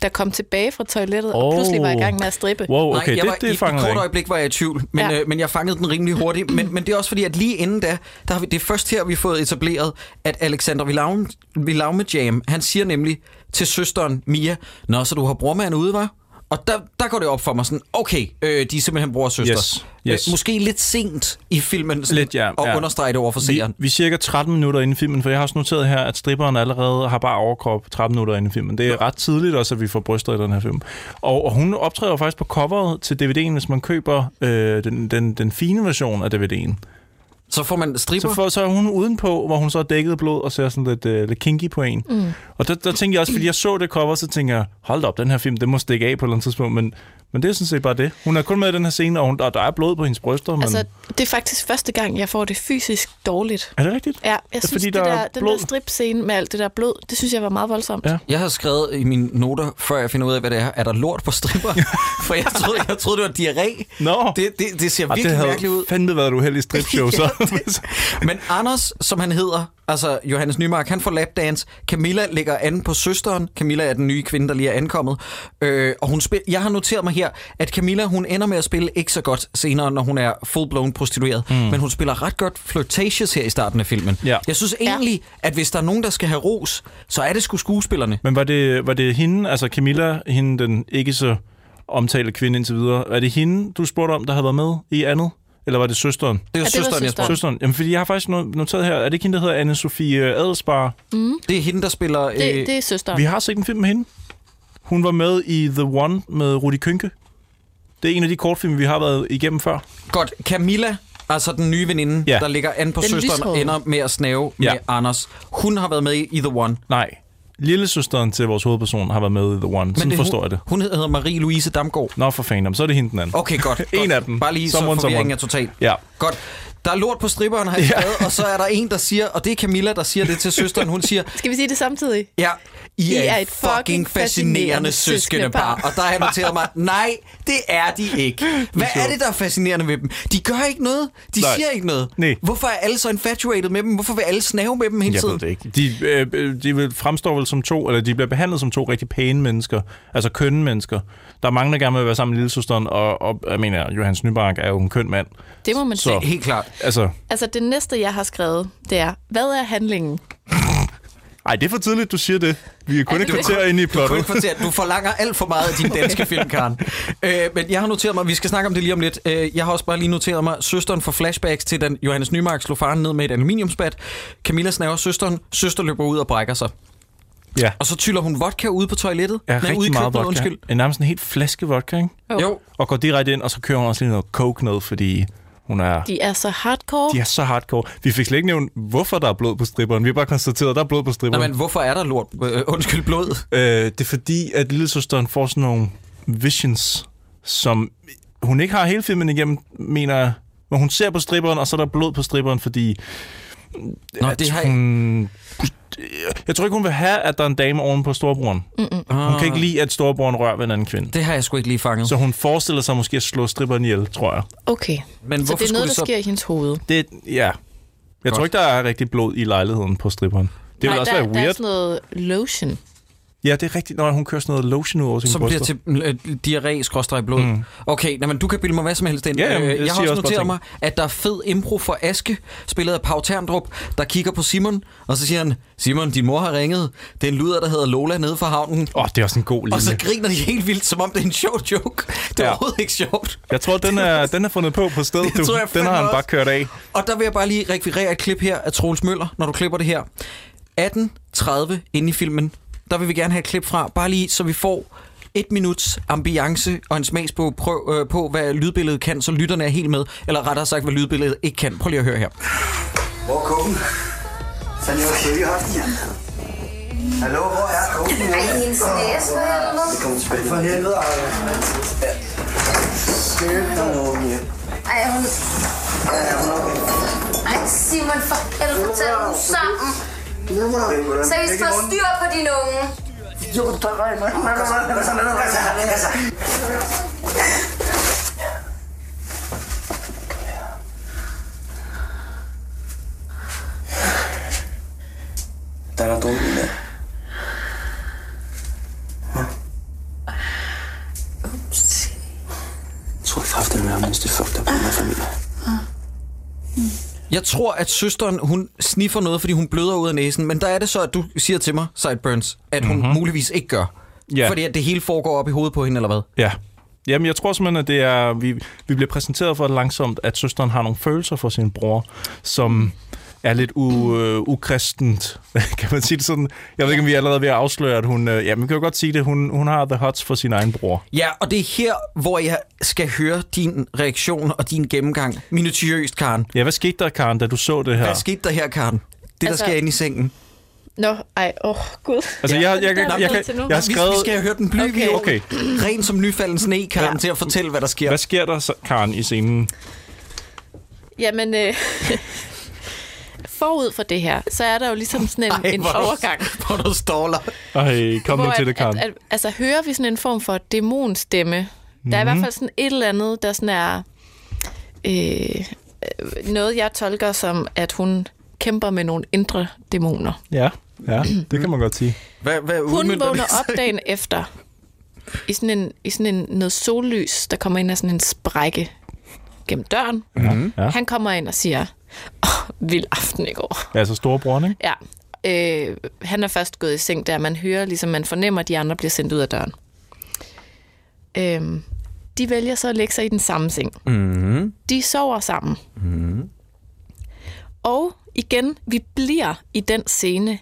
der kom tilbage fra toilettet oh. og pludselig var i gang med at strippe? Wow, okay, Nej, jeg det, var, det i, i fanger kort øjeblik var jeg i tvivl, men, Ja. ja. øh, men jeg fangede den rimelig hurtigt. Men, men det er også fordi, at lige inden da, der har vi, det er først her, vi har fået etableret, at Alexander Vilaume, Vilaume Jam, han siger nemlig til søsteren Mia, Nå, så du har brormand ude, var? Og der, der går det op for mig sådan, okay, øh, de er simpelthen bror og søster. Yes, yes. Øh, måske lidt sent i filmen sådan, Lidt, ja, at ja. understrege det over for Vi, seeren. vi er cirka 13 minutter inde i filmen, for jeg har også noteret her, at stripperen allerede har bare overkrop 13 minutter inde i filmen. Det er ret tidligt også, at vi får bryster i den her film. Og, og hun optræder faktisk på coveret til DVD'en, hvis man køber øh, den, den, den fine version af DVD'en. Så får man stripper. Så, for, så er hun udenpå, hvor hun så er dækket blod og ser sådan lidt, øh, lidt kinky på en. Mm. Og der, der tænkte jeg også, fordi jeg så det cover, så tænker jeg, hold op, den her film, det må stikke af på et eller andet tidspunkt. Men, men det er sådan set bare det. Hun er kun med i den her scene, og, hun, og der er blod på hendes bryster. Men... Altså, det er faktisk første gang, jeg får det fysisk dårligt. er det rigtigt? Ja, jeg er synes, fordi, det der er der, den blod. der strip-scene med alt det der blod, det synes jeg var meget voldsomt. Ja. Jeg har skrevet i mine noter, før jeg finder ud af, hvad det er. Er der lort på stripper? For jeg troede, jeg troede det var diarré. Nå. Det, det, det ser Og virkelig det havde mærkeligt ud. fandme været et uheldigt stripshow, så. Men Anders, som han hedder, altså Johannes Nymark, han får lapdance. Camilla ligger an på søsteren. Camilla er den nye kvinde, der lige er ankommet. Øh, og hun spil- jeg har noteret mig her, at Camilla, hun ender med at spille ikke så godt senere, når hun er full-blown prostitueret. Mm. Men hun spiller ret godt flirtatious her i starten af filmen. Ja. Jeg synes egentlig, at hvis der er nogen, der skal have ros, så er det sgu skuespillerne. Men var det, var det hende, altså Camilla, hende den ikke så omtalte kvinde indtil videre, er det hende, du spurgte om, der havde været med i andet? Eller var det søsteren? Det er Ja, det var søsteren, jeg søsteren. Søsteren. Jamen, fordi jeg har faktisk no- noteret her, er det ikke hende, der hedder Anne-Sophie Adelsbar? Det er hende, der spiller... Det, øh, det er søsteren. Vi har set en film med hende. Hun var med i The One med Rudi Kynke. Det er en af de kortfilm, vi har været igennem før. Godt. Camilla, altså den nye veninde, Ja. der ligger an på Den søsteren, lyshårede. ender med at snave Ja. med Anders. Hun har været med i i The One. Nej, lillesøsteren til vores hovedperson har været med i The One. Sådan det, forstår hun, jeg det. Hun hedder Marie-Louise Damgaard. Nå, for fanden, så er det hende den anden. Okay, godt. En godt. af dem. Bare lige Someone, så forvirringen someone. er total. Ja. Godt. Der er lort på stripperen, har jeg skrevet, og så er der en, der siger, og det er Camilla, der siger det til søsteren. Hun siger, Skal vi sige det samtidig? ja, I, er, et fucking fascinerende søskendepar. Og der har jeg noteret mig, nej, det er de ikke. Hvad er det, der er fascinerende ved dem? De gør ikke noget. De Nej. siger ikke noget. Nej. Hvorfor er alle så infatuated med dem? Hvorfor vil alle snave med dem hele Jeg tiden? ved det ikke. De, øh, øh, de vil fremstår vel som to, eller de bliver behandlet som to rigtig pæne mennesker. Altså kønne mennesker. Der er mange, der gerne vil være sammen med lillesøsteren, og, og jeg mener, Johannes Nybark er jo en køn mand. Det må man Så- sige. Helt klart. Altså, Altså, det næste, jeg har skrevet, det er, hvad er handlingen? Ej, det er for tidligt, du siger det. Vi er kun et kvarter inde i Du, plottet. ikke fortælle, du forlanger alt for meget af din danske film, Karen. Øh, men jeg har noteret mig, vi skal snakke om det lige om lidt. Øh, jeg har også bare lige noteret mig, søsteren får flashbacks til, da Johannes Nymark slog faren ned med et aluminiumsbat. Camilla snaver søsteren. Søster løber ud og brækker sig. Ja, Og så tyller hun vodka ude på toilettet. ja Nej, ude i rigtig meget køkkenet, vodka. Undskyld. En nærmest en helt flaske vodka, ikke? Jo. Og går direkte ind, og så kører hun også lige noget coke ned, fordi hun er... De er så hardcore. De er så hardcore. Vi fik slet ikke nævnt, hvorfor der er blod på stripperen. Vi har bare konstateret, at der er blod på stripperen. men hvorfor er der lort? Øh, undskyld, blod. Øh, det er fordi, at lillesøsteren får sådan nogle visions, som hun ikke har hele filmen igennem, mener jeg. Men hun ser på stripperen, og så er der blod på stripperen, fordi... Nå, at det har hun, Jeg tror ikke, hun vil have, at der er en dame oven på storebroren. Hun kan ikke lide, at storebroren rører ved en anden kvinde. Det har jeg sgu ikke lige fanget. Så hun forestiller sig måske at slå stripperen ihjel, tror jeg. Okay, Men så hvorfor det er noget, skulle der det så... sker i hendes hoved. Det, ja. Jeg Godt. tror ikke, der er rigtig blod i lejligheden på stripperen. Det vil Nej, også der, være der er weird. sådan noget lotion. Ja, det er rigtigt, når hun kører sådan noget lotion ud over sine som bliver bryster. til øh, diarré skråstrej blod. Mm. Okay, nej, men du kan bilde mig hvad som helst ind. Ja, jamen, Øh, jeg jeg har også noteret mig, at der er fed impro for Aske, spillet af Pau Terndrup, der kigger på Simon, og så siger han, Simon, din mor har ringet. Det er en luder, der hedder Lola nede fra havnen. Åh, oh, det er også en god linje. Og så griner de helt vildt, som om det er en sjov joke. Det er Ja. overhovedet ikke sjovt. Jeg tror, den er, den er fundet på på stedet. Det Du. tror jeg den har han bare kørt af. Og der vil jeg bare lige rekvirere et klip her af Troels Møller, når du klipper det her. 18.30 inde i filmen. Der vil vi gerne have et klip fra, bare lige så vi får et minuts ambiance og en smagsbog prøv, øh, på, hvad lydbilledet kan, så lytterne er helt med. Eller rettere sagt, hvad lydbilledet ikke kan. Prøv lige at høre her. Hvor er har du ikke haft den? Hallo, hvor er kogen? Ej, hendes næse, hvad er det Det kommer tilbage. For helvede, Ej. Ej, hun... Ja, hun er okay. Ej, Simon, for helvede, tag nu sammen. Seriøst, få styr på din unge. Jo, der regner. Der er der dårligt der. Jeg tror kraftigt, at jeg miste fucked up i min familie. Jeg tror, at søsteren, hun sniffer noget, fordi hun bløder ud af næsen. Men der er det så, at du siger til mig, Sideburns, at hun mm-hmm. muligvis ikke gør. Ja. Fordi at det hele foregår op i hovedet på hende, eller hvad? Ja. Jamen, jeg tror simpelthen, at det er, vi, vi bliver præsenteret for langsomt, at søsteren har nogle følelser for sin bror, som er lidt u, øh, ukristent, kan man sige det sådan. Jeg ved ikke, om vi er allerede ved at afsløre, at hun, øh, ja, man kan jo godt sige det, hun, hun har the hots for sin egen bror. Ja, og det er her, hvor jeg skal høre din reaktion og din gennemgang. Minutiøst, Karen. Ja, hvad skete der, Karen, da du så det her? Hvad skete der her, Karen? Det, der Altså- sker inde i sengen. Nå, ej, åh, oh, gud. Altså, jeg, jeg, jeg, jeg, jeg, jeg har Vi, skrevet... vi skal have hørt den bly Okay. Okay, Ren som nyfalden sne, Karen, Ja. til at fortælle, hvad der sker. hvad sker der, så, Karen, i scenen? Jamen, øh, forud for det her, så er der jo ligesom sådan en, Ej, en hvor du- overgang. Hvor du ståler. Ej, kom nu hvor til at- det, Karen. At, at, altså, hører vi sådan en form for dæmonstemme? Der Mhm. er i hvert fald sådan et eller andet, der sådan er... Øh, noget, jeg tolker som, at hun kæmper med nogle indre dæmoner. Ja, ja, det kan man godt sige. Hvad, hvad Hun vågner op dagen efter i sådan en, i sådan en noget sollys, der kommer ind af sådan en sprække gennem døren. Mm. Ja. Han kommer ind og siger, oh, vild aften i går. Ja, altså storebroren, ikke? Ja. Øh, han er først gået i seng, der man hører, ligesom man fornemmer, at de andre bliver sendt ud af døren. Øh, de vælger så at lægge sig i den samme seng. Mhm. De sover sammen. Mhm. Og igen, vi bliver i den scene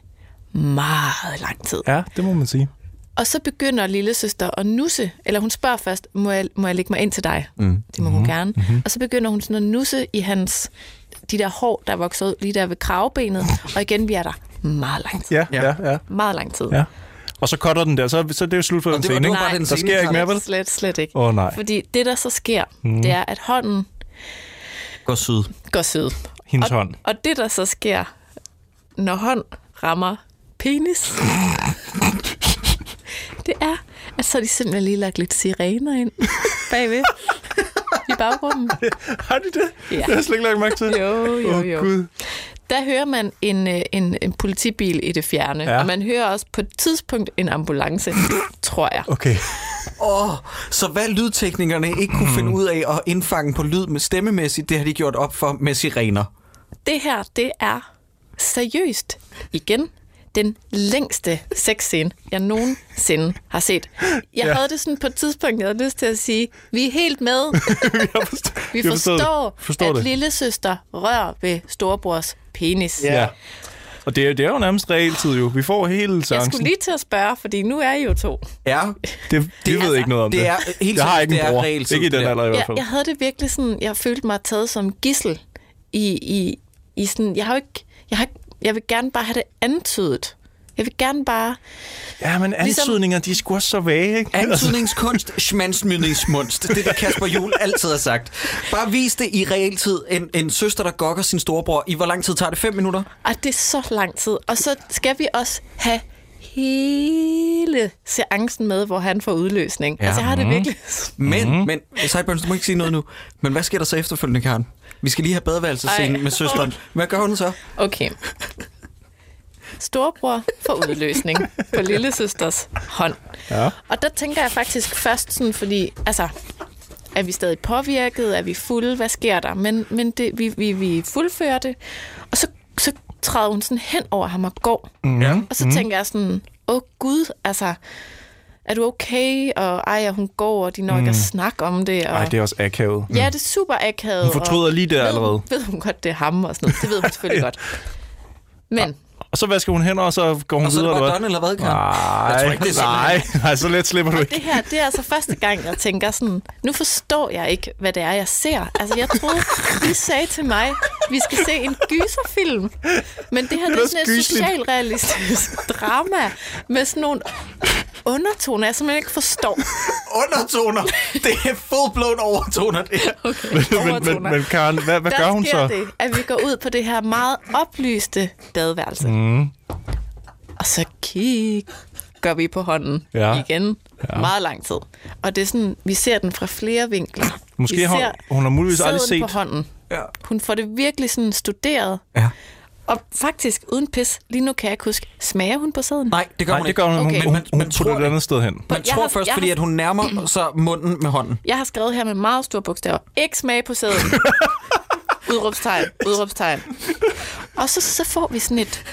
meget lang tid. Ja, det må man sige. Og så begynder lille søster at nusse, eller hun spørger først, må jeg, må jeg lægge mig ind til dig? Mm. Det må hun gerne. Mm-hmm. Og så begynder hun sådan at nusse i hans, de der hår, der vokser ud lige der ved kravbenet. Og igen, vi er der meget lang tid. Ja, Ja. ja. Meget lang tid. ja. Og så cutter den der, så, så det er jo slut for Og den scene, ikke? bare den Der sker ikke mere, vel? Slet, slet ikke. Åh, oh, nej. Fordi det, der så sker, mm. det er, at hånden Går syd. går syd. Hendes og, hånd. Og det, der så sker, når hånd rammer penis, det er, at så har de simpelthen lige lagt lidt sirener ind bagved i baggrunden. Har de det? Ja. Det har jeg slet ikke lagt mærke til. Jo, jo, Åh, jo. Gud. Der hører man en, øh, en, en politibil i det fjerne, Ja. ja. og man hører også på et tidspunkt en ambulance, tror jeg. Okay. Åh, oh, så hvad lydteknikerne ikke kunne finde ud af at indfange på lyd med stemmemæssigt, det har de gjort op for med sirener. Det her, det er seriøst. Igen, den længste sexscene, jeg nogensinde har set. Jeg Ja. ja. havde det sådan på et tidspunkt, jeg havde lyst til at sige, vi er helt med. Jeg forstår, Vi jeg forstår det. forstår, at det. lille søster rører ved storebrors penis. Ja. Og det er, det er jo nærmest realtid jo. Vi får hele Jeg chancen. skulle lige til at spørge, fordi nu er I jo to. Ja, Det, vi ved altså, ikke noget om det. det er helt jeg har ikke det en bror. realtid, Ikke i den det der. alder i hvert Jeg, fald. jeg havde det virkelig sådan, jeg følte mig taget som gissel i, i, i sådan, jeg har jo ikke, jeg, har, ikke- jeg vil gerne bare have det antydet. Jeg vil gerne bare, Ja, men Ligesom- antydninger, de er sgu også så vage, ikke? Antydningskunst, schmansmydningsmunst. Det er det, Kasper Jul altid har sagt. Bare vis det i realtid. En, en søster, der gokker sin storebror. I hvor lang tid tager det? Fem minutter? at det er så lang tid. Og så skal vi også have hele seancen med, hvor han får udløsning. Ja. Ja. Altså, jeg har det virkelig... Men, mm-hmm. men, Sideburns, du må ikke sige noget nu. Men hvad sker der så efterfølgende, Karen? Vi skal lige have badeværelsescenen med søsteren. Hvad gør hun så? Okay. Storbror får udløsning på lille søsters hånd. Ja. Og der tænker jeg faktisk først sådan, fordi, altså, er vi stadig påvirket? Er vi fulde? Hvad sker der? Men, men det, vi, vi, vi fuldfører det. Og så, så træder hun sådan hen over ham og går. Ja. Og så mm. tænker jeg sådan, åh gud, altså, er du okay? Og ej, og hun går, og de når ikke at snakke om det. Og... Ej, det er også akavet. Ja, det er super akavet. Hun fortryder og lige der ved, allerede. Ved hun godt, det er ham og sådan noget. Det ved hun selvfølgelig godt. Men Og så vasker hun hænder, og så går hun Og så er videre, det eller bare hvad? done, eller hvad, Karen? Nej, Jeg tror ikke, det er nej, nej, så let slipper du ikke. det her, det er altså første gang, jeg tænker sådan, nu forstår jeg ikke, hvad det er, jeg ser. Altså, jeg troede, de sagde til mig, vi skal se en gyserfilm. Men det her, det er sådan et socialrealistisk drama med sådan nogle undertoner, jeg simpelthen ikke forstår. Undertoner. Det er full-blown overtoner, det her. Okay, Men, men, overtoner. men Karen, hvad, hvad der gør hun så? det, at vi går ud på det her meget oplyste badeværelse. Mm. Og så kigger vi på hånden Ja. igen ja. meget lang tid. Og det er sådan, vi ser den fra flere vinkler. Måske vi har hun- hun har muligvis aldrig set- på hånden. Ja. Hun får det virkelig sådan studeret. ja. Og faktisk, uden pis, lige nu kan jeg ikke huske, smager hun på sæden? Nej, det gør Nej, hun det ikke. gør hun. Okay. Hun, hun, Men- hun tror det det- et andet sted hen. Man Jeg tror har- først, jeg fordi har- at hun nærmer sig munden med hånden. Jeg har skrevet her med meget store bogstaver. Ikke smage på sæden. udråbstegn, udråbstegn. Og så, så får vi sådan et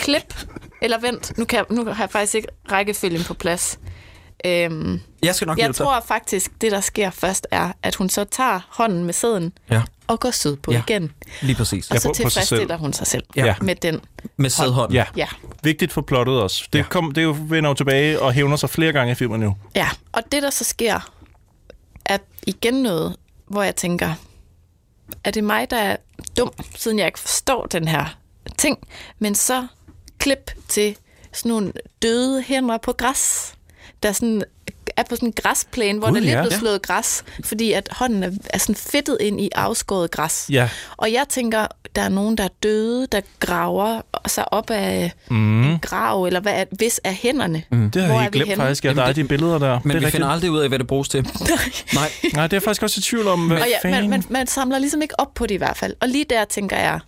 klip. Eller vent, nu, kan jeg, nu har jeg faktisk ikke rækkefølgen på plads. Øhm, Jeg skal nok jeg dig. tror faktisk, det der sker først er, at hun så tager hånden med sæden Ja, og går sydpå Ja. ja. igen. lige præcis. Og Ja, så på- på tilfredsstiller hun sig selv Ja. med den. Med sædhånden. Ja. Ja. Vigtigt for plottet også. Det, kom, det jo vender jo tilbage og hævner sig flere gange i filmen jo. Ja, og det der så sker, er igen noget, hvor jeg tænker, er det mig, der er dum, siden jeg ikke forstår den her ting, men så klip til sådan nogle døde hænder på græs, der sådan er på sådan en græsplæne, hvor Gud, der lige er ja. blevet slået græs, fordi at hånden er, er sådan fedtet ind i afskåret græs. Ja. Og jeg tænker, der er nogen, der er døde, der graver sig op af mm. en grav, eller hvad er, hvis er hænderne. Mm. Det har Hvor jeg er helt glemt henne? faktisk. Ja, der er de billeder der. Men det vi rigtigt. finder aldrig ud af, hvad det bruges til. Nej. Nej, det er faktisk også i tvivl om. Hvad Og ja, man, man, man samler ligesom ikke op på det i hvert fald. Og lige der tænker jeg,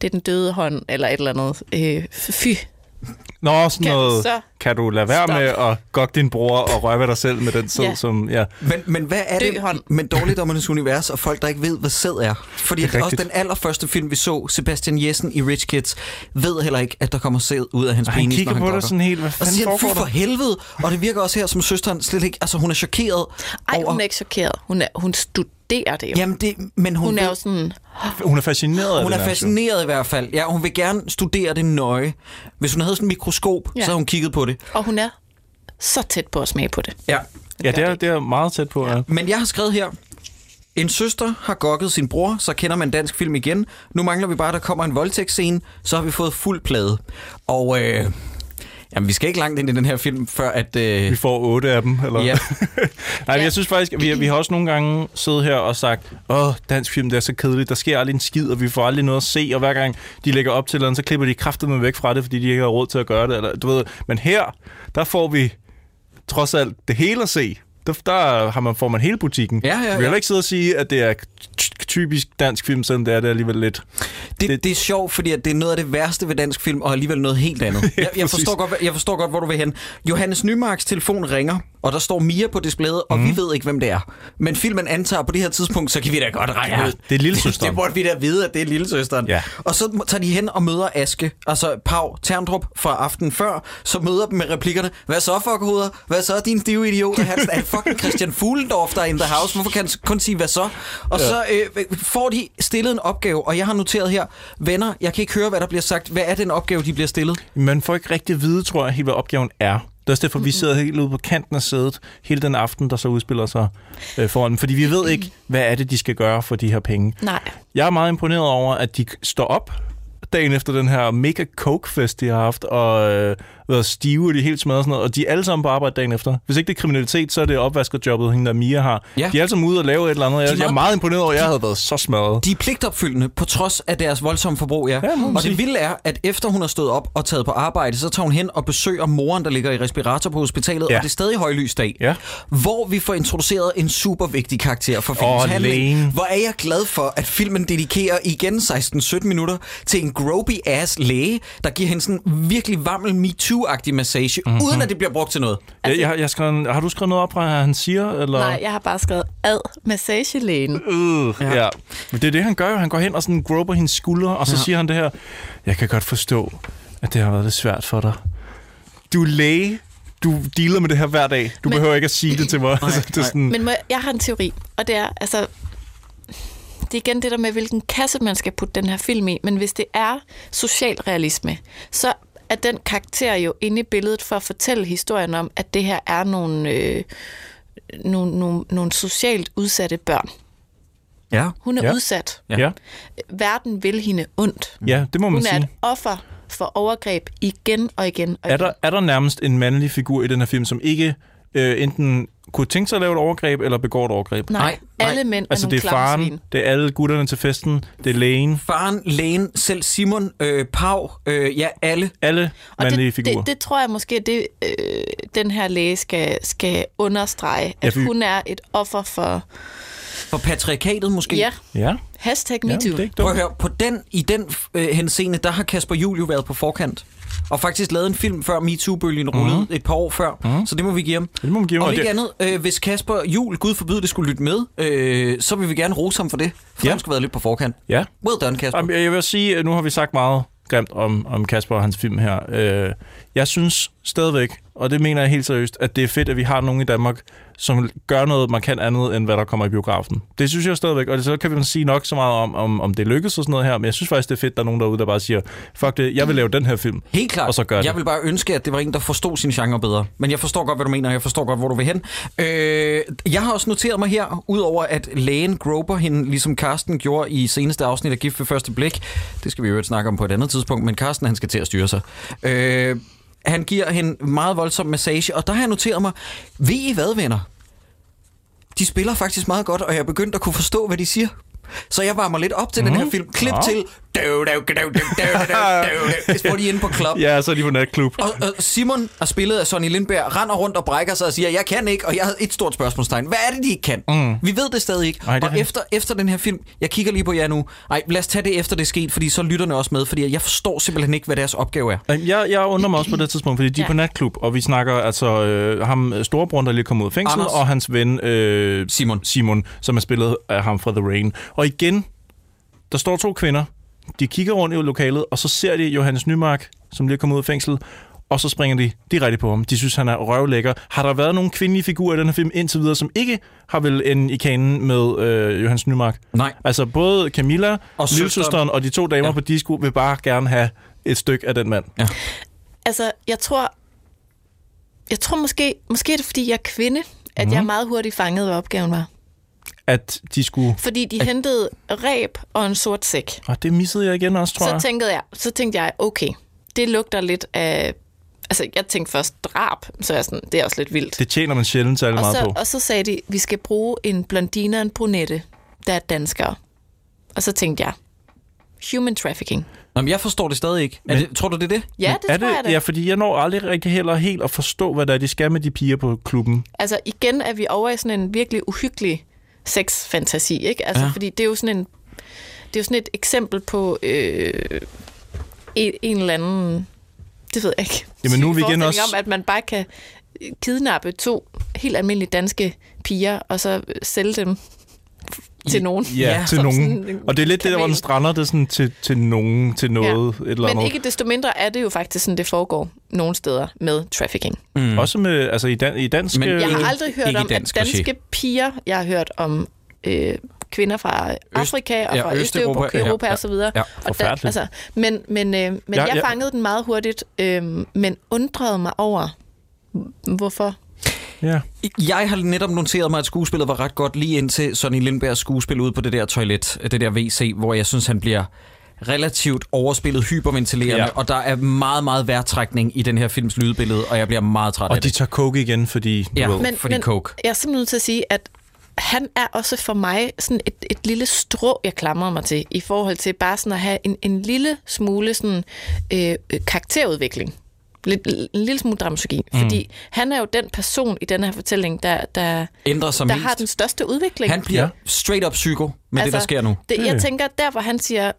det er den døde hånd, eller et eller andet. Øh, fy. Nå, sådan Kan noget. så Kan du lade være stoppe? med at gokke din bror og røre ved dig selv med den sæd, Ja. som... Ja. Men, men hvad er Dø det hånd. med dårligdommernes univers og folk, der ikke ved, hvad sæd er? Fordi Det er også den allerførste film, vi så, Sebastian Jessen i Rich Kids, ved heller ikke, at der kommer sæd ud af hans Og han penis, kigger når han på dig sådan helt, hvad Og fanden siger han, fy foregår for helvede. Og det virker også her, som søsteren slet ikke... Altså, hun er chokeret Ej, over... hun er ikke chokeret. Hun, er, hun studerer det jo. Jamen, det, men hun, hun er ved- jo sådan, Hun er fascineret af Hun det er fascineret i hvert fald. Ja, hun vil gerne studere det nøje. Hvis hun havde sådan en mikroskop, ja. Ja. så havde hun kigget på det. og hun er så tæt på at smage på det. Ja. Ja, det er, det er meget tæt på. Ja. Men jeg har skrevet her, en søster har gokket sin bror, så kender man dansk film igen. Nu mangler vi bare, at der kommer en voldtægtsscene, så har vi fået fuld plade. Og øh, jamen, vi skal ikke langt ind i den her film, før at... Øh, Vi får otte af dem, eller? Ja. Nej, men jeg synes faktisk, at vi, vi har også nogle gange siddet her og sagt, åh, dansk film, det er så kedeligt, der sker aldrig en skid, og vi får aldrig noget at se, og hver gang de lægger op til noget, så klipper de kraftedeme væk fra det, fordi de ikke har råd til at gøre det, eller du ved. Men her, der får vi trods alt det hele at se. Der, der har man, får man hele butikken. Ja, ja, Du kan ikke sidde og sige, at det er ty- typisk dansk film, selvom det er det alligevel lidt. Det, det, det er sjovt, fordi at det er noget af det værste ved dansk film, og alligevel noget helt andet. Jeg, jeg, forstår, godt, jeg forstår godt, hvor du vil hen. Johannes Nymarks telefon ringer, og der står Mia på displayet, og mm. vi ved ikke, hvem det er. Men filmen antager på det her tidspunkt, så kan vi da godt regne Ja, ud. det er lillesøsteren. Det, det burde vi da vide, at det er lillesøsteren. Ja. Og så tager de hen og møder Aske, altså Pau Terndrup fra aftenen før, så møder dem med replikkerne, hvad så fuckhoveder? Hvad så din stive idiot? Han er fucking Christian Fuglendorf, der er in the house. Hvorfor kan han kun sige, hvad så? Og ja. så øh, får de stillet en opgave, og jeg har noteret her, venner, jeg kan ikke høre, hvad der bliver sagt. Hvad er den opgave, de bliver stillet? Man får ikke rigtig at vide, tror jeg, helt hvad opgaven er. Det er også derfor, vi sidder helt ude på kanten af sædet hele den aften, der så udspiller sig øh, foran dem. Fordi vi ved ikke, hvad er det, de skal gøre for de her penge. Nej. Jeg er meget imponeret over, at de står op dagen efter den her mega coke-fest, de har haft, og øh, været stive, og de er helt smadret og sådan noget, og de er alle sammen på arbejde dagen efter. Hvis ikke det er kriminalitet, så er det opvaskerjobbet, hende der Mia har. Ja. De er alle sammen ude og lave et eller andet. Jeg, er jeg er meget- meget imponeret over, at jeg havde været så smadret. De er pligtopfyldende, på trods af deres voldsomme forbrug, ja. Ja, og det vilde er, at efter hun har stået op og taget på arbejde, så tager hun hen og besøger moren, der ligger i respirator på hospitalet, Ja. og det er stadig højlysdag. Ja. Hvor vi får introduceret en super vigtig karakter for filmens Åh, handling. Lane. Hvor er jeg glad for, at filmen dedikerer igen 16-17 minutter til en gropey-ass læge, der giver hende sådan virkelig vammel MeToo-agtig massage, Mhm. mm-hmm. uden at det bliver brugt til noget. Jeg, jeg, jeg skrev, har du skrevet noget op fra, hvad han siger? Eller? Nej, jeg har bare skrevet ad massagelægen. Øh, ja. ja. Men det er det, han gør jo. Han går hen og sådan grober hendes skuldre, og så ja. siger han det her. Jeg kan godt forstå, at det har været lidt svært for dig. Du er læge. Du dealer med det her hver dag. Du Men- Men... behøver ikke at sige det til mig. Nej, det er sådan, Men må jeg, jeg har en teori, og det er, altså, det er igen det der med, hvilken kasse man skal putte den her film i, men hvis det er socialrealisme, så er den karakter jo inde i billedet for at fortælle historien om, at det her er nogle, øh, nogle, nogle, nogle socialt udsatte børn. Ja. Hun er Ja. udsat. ja. Verden vil hende ondt. ja, det må man Hun er sige. et offer for overgreb igen og igen. Og Er igen. der, er der nærmest en mandlig figur i den her film, som ikke øh, enten kunne tænke sig at lave et overgreb, eller begår et overgreb? Nej, Nej, alle mænd Altså, er det nogle er faren, klammesvin. det er alle gutterne til festen, det er lægen, Faren, lægen, selv Simon, øh, Pau, øh, ja, alle. alle Og mandlige det, figurer. det, det tror jeg måske, det øh, den her læge skal, skal understrege, Ja, at for- hun er et offer for, For patriarkatet måske. ja, Ja, hashtag ja det MeToo. er ikke Prøv dumt. at høre, på den, i den øh, henseende, der har Kasper Juhl jo været på forkant. Og faktisk lavet en film før MeToo-bølgen rullede mm. et par år før. Mm. Så det må vi give ham. Det må man give. Om Og ikke det- andet, øh, hvis Kasper Jul, Gud forbyde det, skulle lytte med, øh, så vil vi gerne rose ham for det. For Ja. han skulle være lidt på forkant. Ja, Well done, Kasper. Jamen, Jeg vil sige, at nu har vi sagt meget grimt om, om Kasper og hans film her. Øh, Jeg synes stadigvæk, og det mener jeg helt seriøst, at det er fedt, at vi har nogen i Danmark, som gør noget markant andet, end hvad der kommer i biografen. Det synes jeg stadigvæk, og det, så kan vi sige nok så meget om, om, om det lykkes og sådan noget her, men jeg synes faktisk, det er fedt, at der er nogen derude, der bare siger, fuck det, jeg vil lave den her film. Helt klart. Og så gør det. Jeg vil bare ønske, at det var en, der forstod sin genre bedre. Men jeg forstår godt, hvad du mener, og jeg forstår godt, hvor du vil hen. Øh, jeg har også noteret mig her, udover at lægen grober hende, ligesom Karsten gjorde i seneste afsnit af Gift ved første blik. Det skal vi jo snakke om på et andet tidspunkt, men Karsten, han skal til at styre sig. Øh, han giver hende meget voldsom massage, og der har jeg noteret mig, ved I hvad, venner? De spiller faktisk meget godt, og jeg er begyndt at kunne forstå, hvad de siger. Så jeg varmer lidt op til mm. den her film. Klip Nå. til... Det Hvor de er inde på klub. Ja, så er de på natklub. Og, og Simon er spillet af Sonny Lindberg, render rundt og brækker sig og siger, jeg kan ikke, og jeg havde et stort spørgsmålstegn. Hvad er det, de ikke kan? Mm. Vi ved det stadig ikke. Ej, det og efter, efter den her film, jeg kigger lige på jer nu. Ej, lad os tage det efter det er sket, fordi så lytterne også med, fordi jeg forstår simpelthen ikke, hvad deres opgave er. Jeg, jeg undrer mig også på det tidspunkt, fordi de er Ja. på natklub, og vi snakker altså øh, ham øh, storebror, der lige kom ud af fængsel, Anders. og hans ven øh, Simon. Simon, som er spillet af ham fra The Rain. Og igen, der står to kvinder, de kigger rundt i lokalet, og så ser de Johannes Nymark, som lige er kommet ud af fængsel, og så springer de direkte på ham. De synes, han er røvlækker. Har der været nogle kvindelige figurer i den her film indtil videre, som ikke har vel en i kanen med øh, Johannes Nymark? Nej. Altså både Camilla, Og og søsteren. lillesøsteren og de to damer Ja. ja. på disco vil bare gerne have et stykke af den mand. Altså, jeg tror, jeg tror måske, måske er det, fordi jeg er kvinde, at Mhm. jeg meget hurtigt fangede, hvad opgaven var. At de skulle... Fordi de hentede ræb og en sort sæk. Og det missede jeg igen også, tror Så jeg. tænkte jeg, så tænkte jeg, okay, det lugter lidt af... Altså, jeg tænkte først drab, så er jeg sådan, det er også lidt vildt. Det tjener man sjældent særlig Og meget så, på. og så sagde de, vi skal bruge en blondine og en brunette, der er danskere. Og så tænkte jeg, human trafficking. Nå, men jeg forstår det stadig ikke. Er Men- det, tror du, det er det? Ja, det er tror jeg da. Ja, fordi jeg når aldrig rigtig heller helt at forstå, hvad der er, de skal med de piger på klubben. Altså igen er vi over i sådan en virkelig uhyggelig sexfantasi, ikke? Altså, Ja. fordi det er jo sådan en det er jo sådan et eksempel på øh, en, en eller anden det ved jeg ikke. Jamen, nu er vi igen også- om, at man bare kan kidnappe to helt almindelige danske piger, og så sælge dem til nogen. Ja, ja til nogen. sådan Og det er lidt det, der, hvor den strander, det er sådan til, til nogen, til noget, et eller Men andet. ikke desto mindre er det jo faktisk sådan, det foregår nogle steder med trafficking. Mm. Også med, altså i, dan, i dansk... Men- øh, Jeg har aldrig hørt om dansk at danske piger. Jeg har hørt om øh, kvinder fra Afrika og ja, fra Østeuropa, Østeuropa ja, Europa ja, og så videre. ja. Og Forfærdeligt. altså, men men, øh, men Ja, jeg ja. fangede den meget hurtigt, øh, men undrede mig over, hvorfor. Ja. Jeg har netop noteret mig, at skuespillet var ret godt lige indtil Sonny Lindbergs skuespil ude på det der toilet, det der WC, hvor jeg synes, han bliver relativt overspillet, hyperventilerende, Ja. og der er meget, meget værtrækning i den her films lydbillede, og jeg bliver meget træt af Og de det. tager coke igen, fordi... Ja. ved, Men- fordi coke. jeg er simpelthen nødt til at sige, at han er også for mig sådan et, et lille strå, jeg klamrer mig til, i forhold til bare sådan at have en, en lille smule sådan, øh, øh, karakterudvikling. Lidt, en lille smule dramaturgi. Mm. Fordi han er jo den person i den her fortælling, der, der, Ændrer sig der mest. har den største udvikling. Han bliver Ja. straight up psyko med altså, det, der sker nu. Det, jeg tænker, der hvor han siger,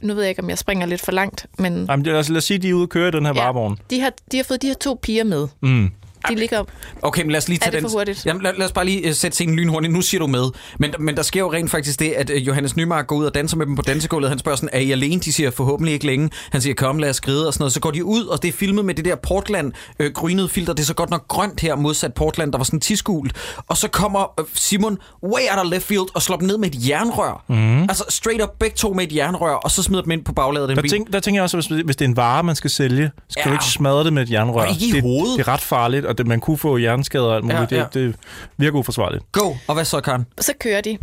nu ved jeg ikke, om jeg springer lidt for langt, men Jamen, det, altså, lad os sige, de er ude og køre i den her ja. varevogn. de, har, de har fået de her to piger med. Mm. De ligger Okay, men lad os lige Er tage det den. for hurtigt? Jamen, lad, lad os bare lige uh, sætte scenen lynhurtigt. Nu siger du med. Men, men der sker jo rent faktisk det, at uh, Johannes Nymark går ud og danser med dem på dansegulvet. Han spørger sådan, er I alene? De siger forhåbentlig ikke længe. Han siger, kom, lad os skride og sådan noget. Så går de ud, og det er filmet med det der Portland øh, grynede filter. Det er så godt nok grønt her, modsat Portland, der var sådan tisgult. Og så kommer Simon way out of left field og slår dem ned med et jernrør. Mm. Altså straight up begge to med et jernrør, og så smider dem ind på bagladet af den Der, tænk, der tænker jeg også, hvis, hvis det er en vare, man skal sælge, skal ja. Ja. du ikke smadre det med et jernrør. Og ikke i det, hovedet. Det er ret farligt, og det, man kunne få hjerneskader og alt muligt. Ja, ja. Det, det virker uforsvarligt. Go! Og hvad så, Karen? så kører de.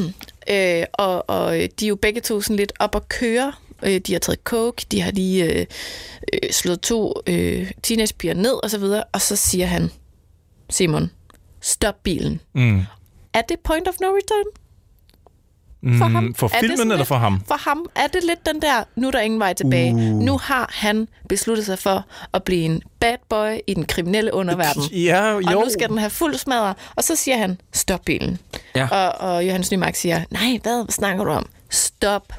øh, og, og de er jo begge to sådan lidt op at køre. Øh, de har taget coke, de har lige øh, øh, slået to øh, teenagepiger ned og så videre. Og så siger han, Simon, stop bilen. Mm. Er det point of no return? For, ham? Mm, for Er det filmen eller lidt- for ham? For ham er det lidt den der, nu er der ingen vej tilbage. Uh. Nu har han besluttet sig for at blive en bad boy i den kriminelle underverden. Ja, jo. Og nu skal den have fuld smadre. Og så siger han, stop bilen. Ja. Og, og Johannes Nymark siger, nej, hvad snakker du om? Stop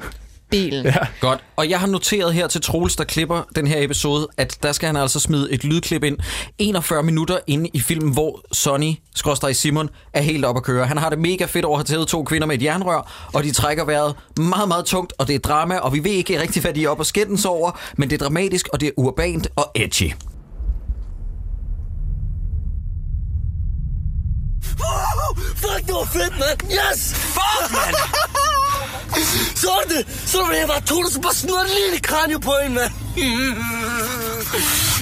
bilen. Ja. Godt. Og jeg har noteret her til Troels, der klipper den her episode, at der skal han altså smide et lydklip ind 41 minutter inde i filmen, hvor Sonny, skråstrej Simon, er helt op at køre. Han har det mega fedt over at have taget to kvinder med et jernrør, og de trækker vejret meget, meget tungt, og det er drama, og vi ved ikke rigtig, hvad de er op og skændes over, men det er dramatisk, og det er urbant og edgy. Fuck, det var fedt, mand! Yes! Fuck, mand! Så var det, så var det, jeg bare tog det, så bare snurrede det lige i kranio på en, mand!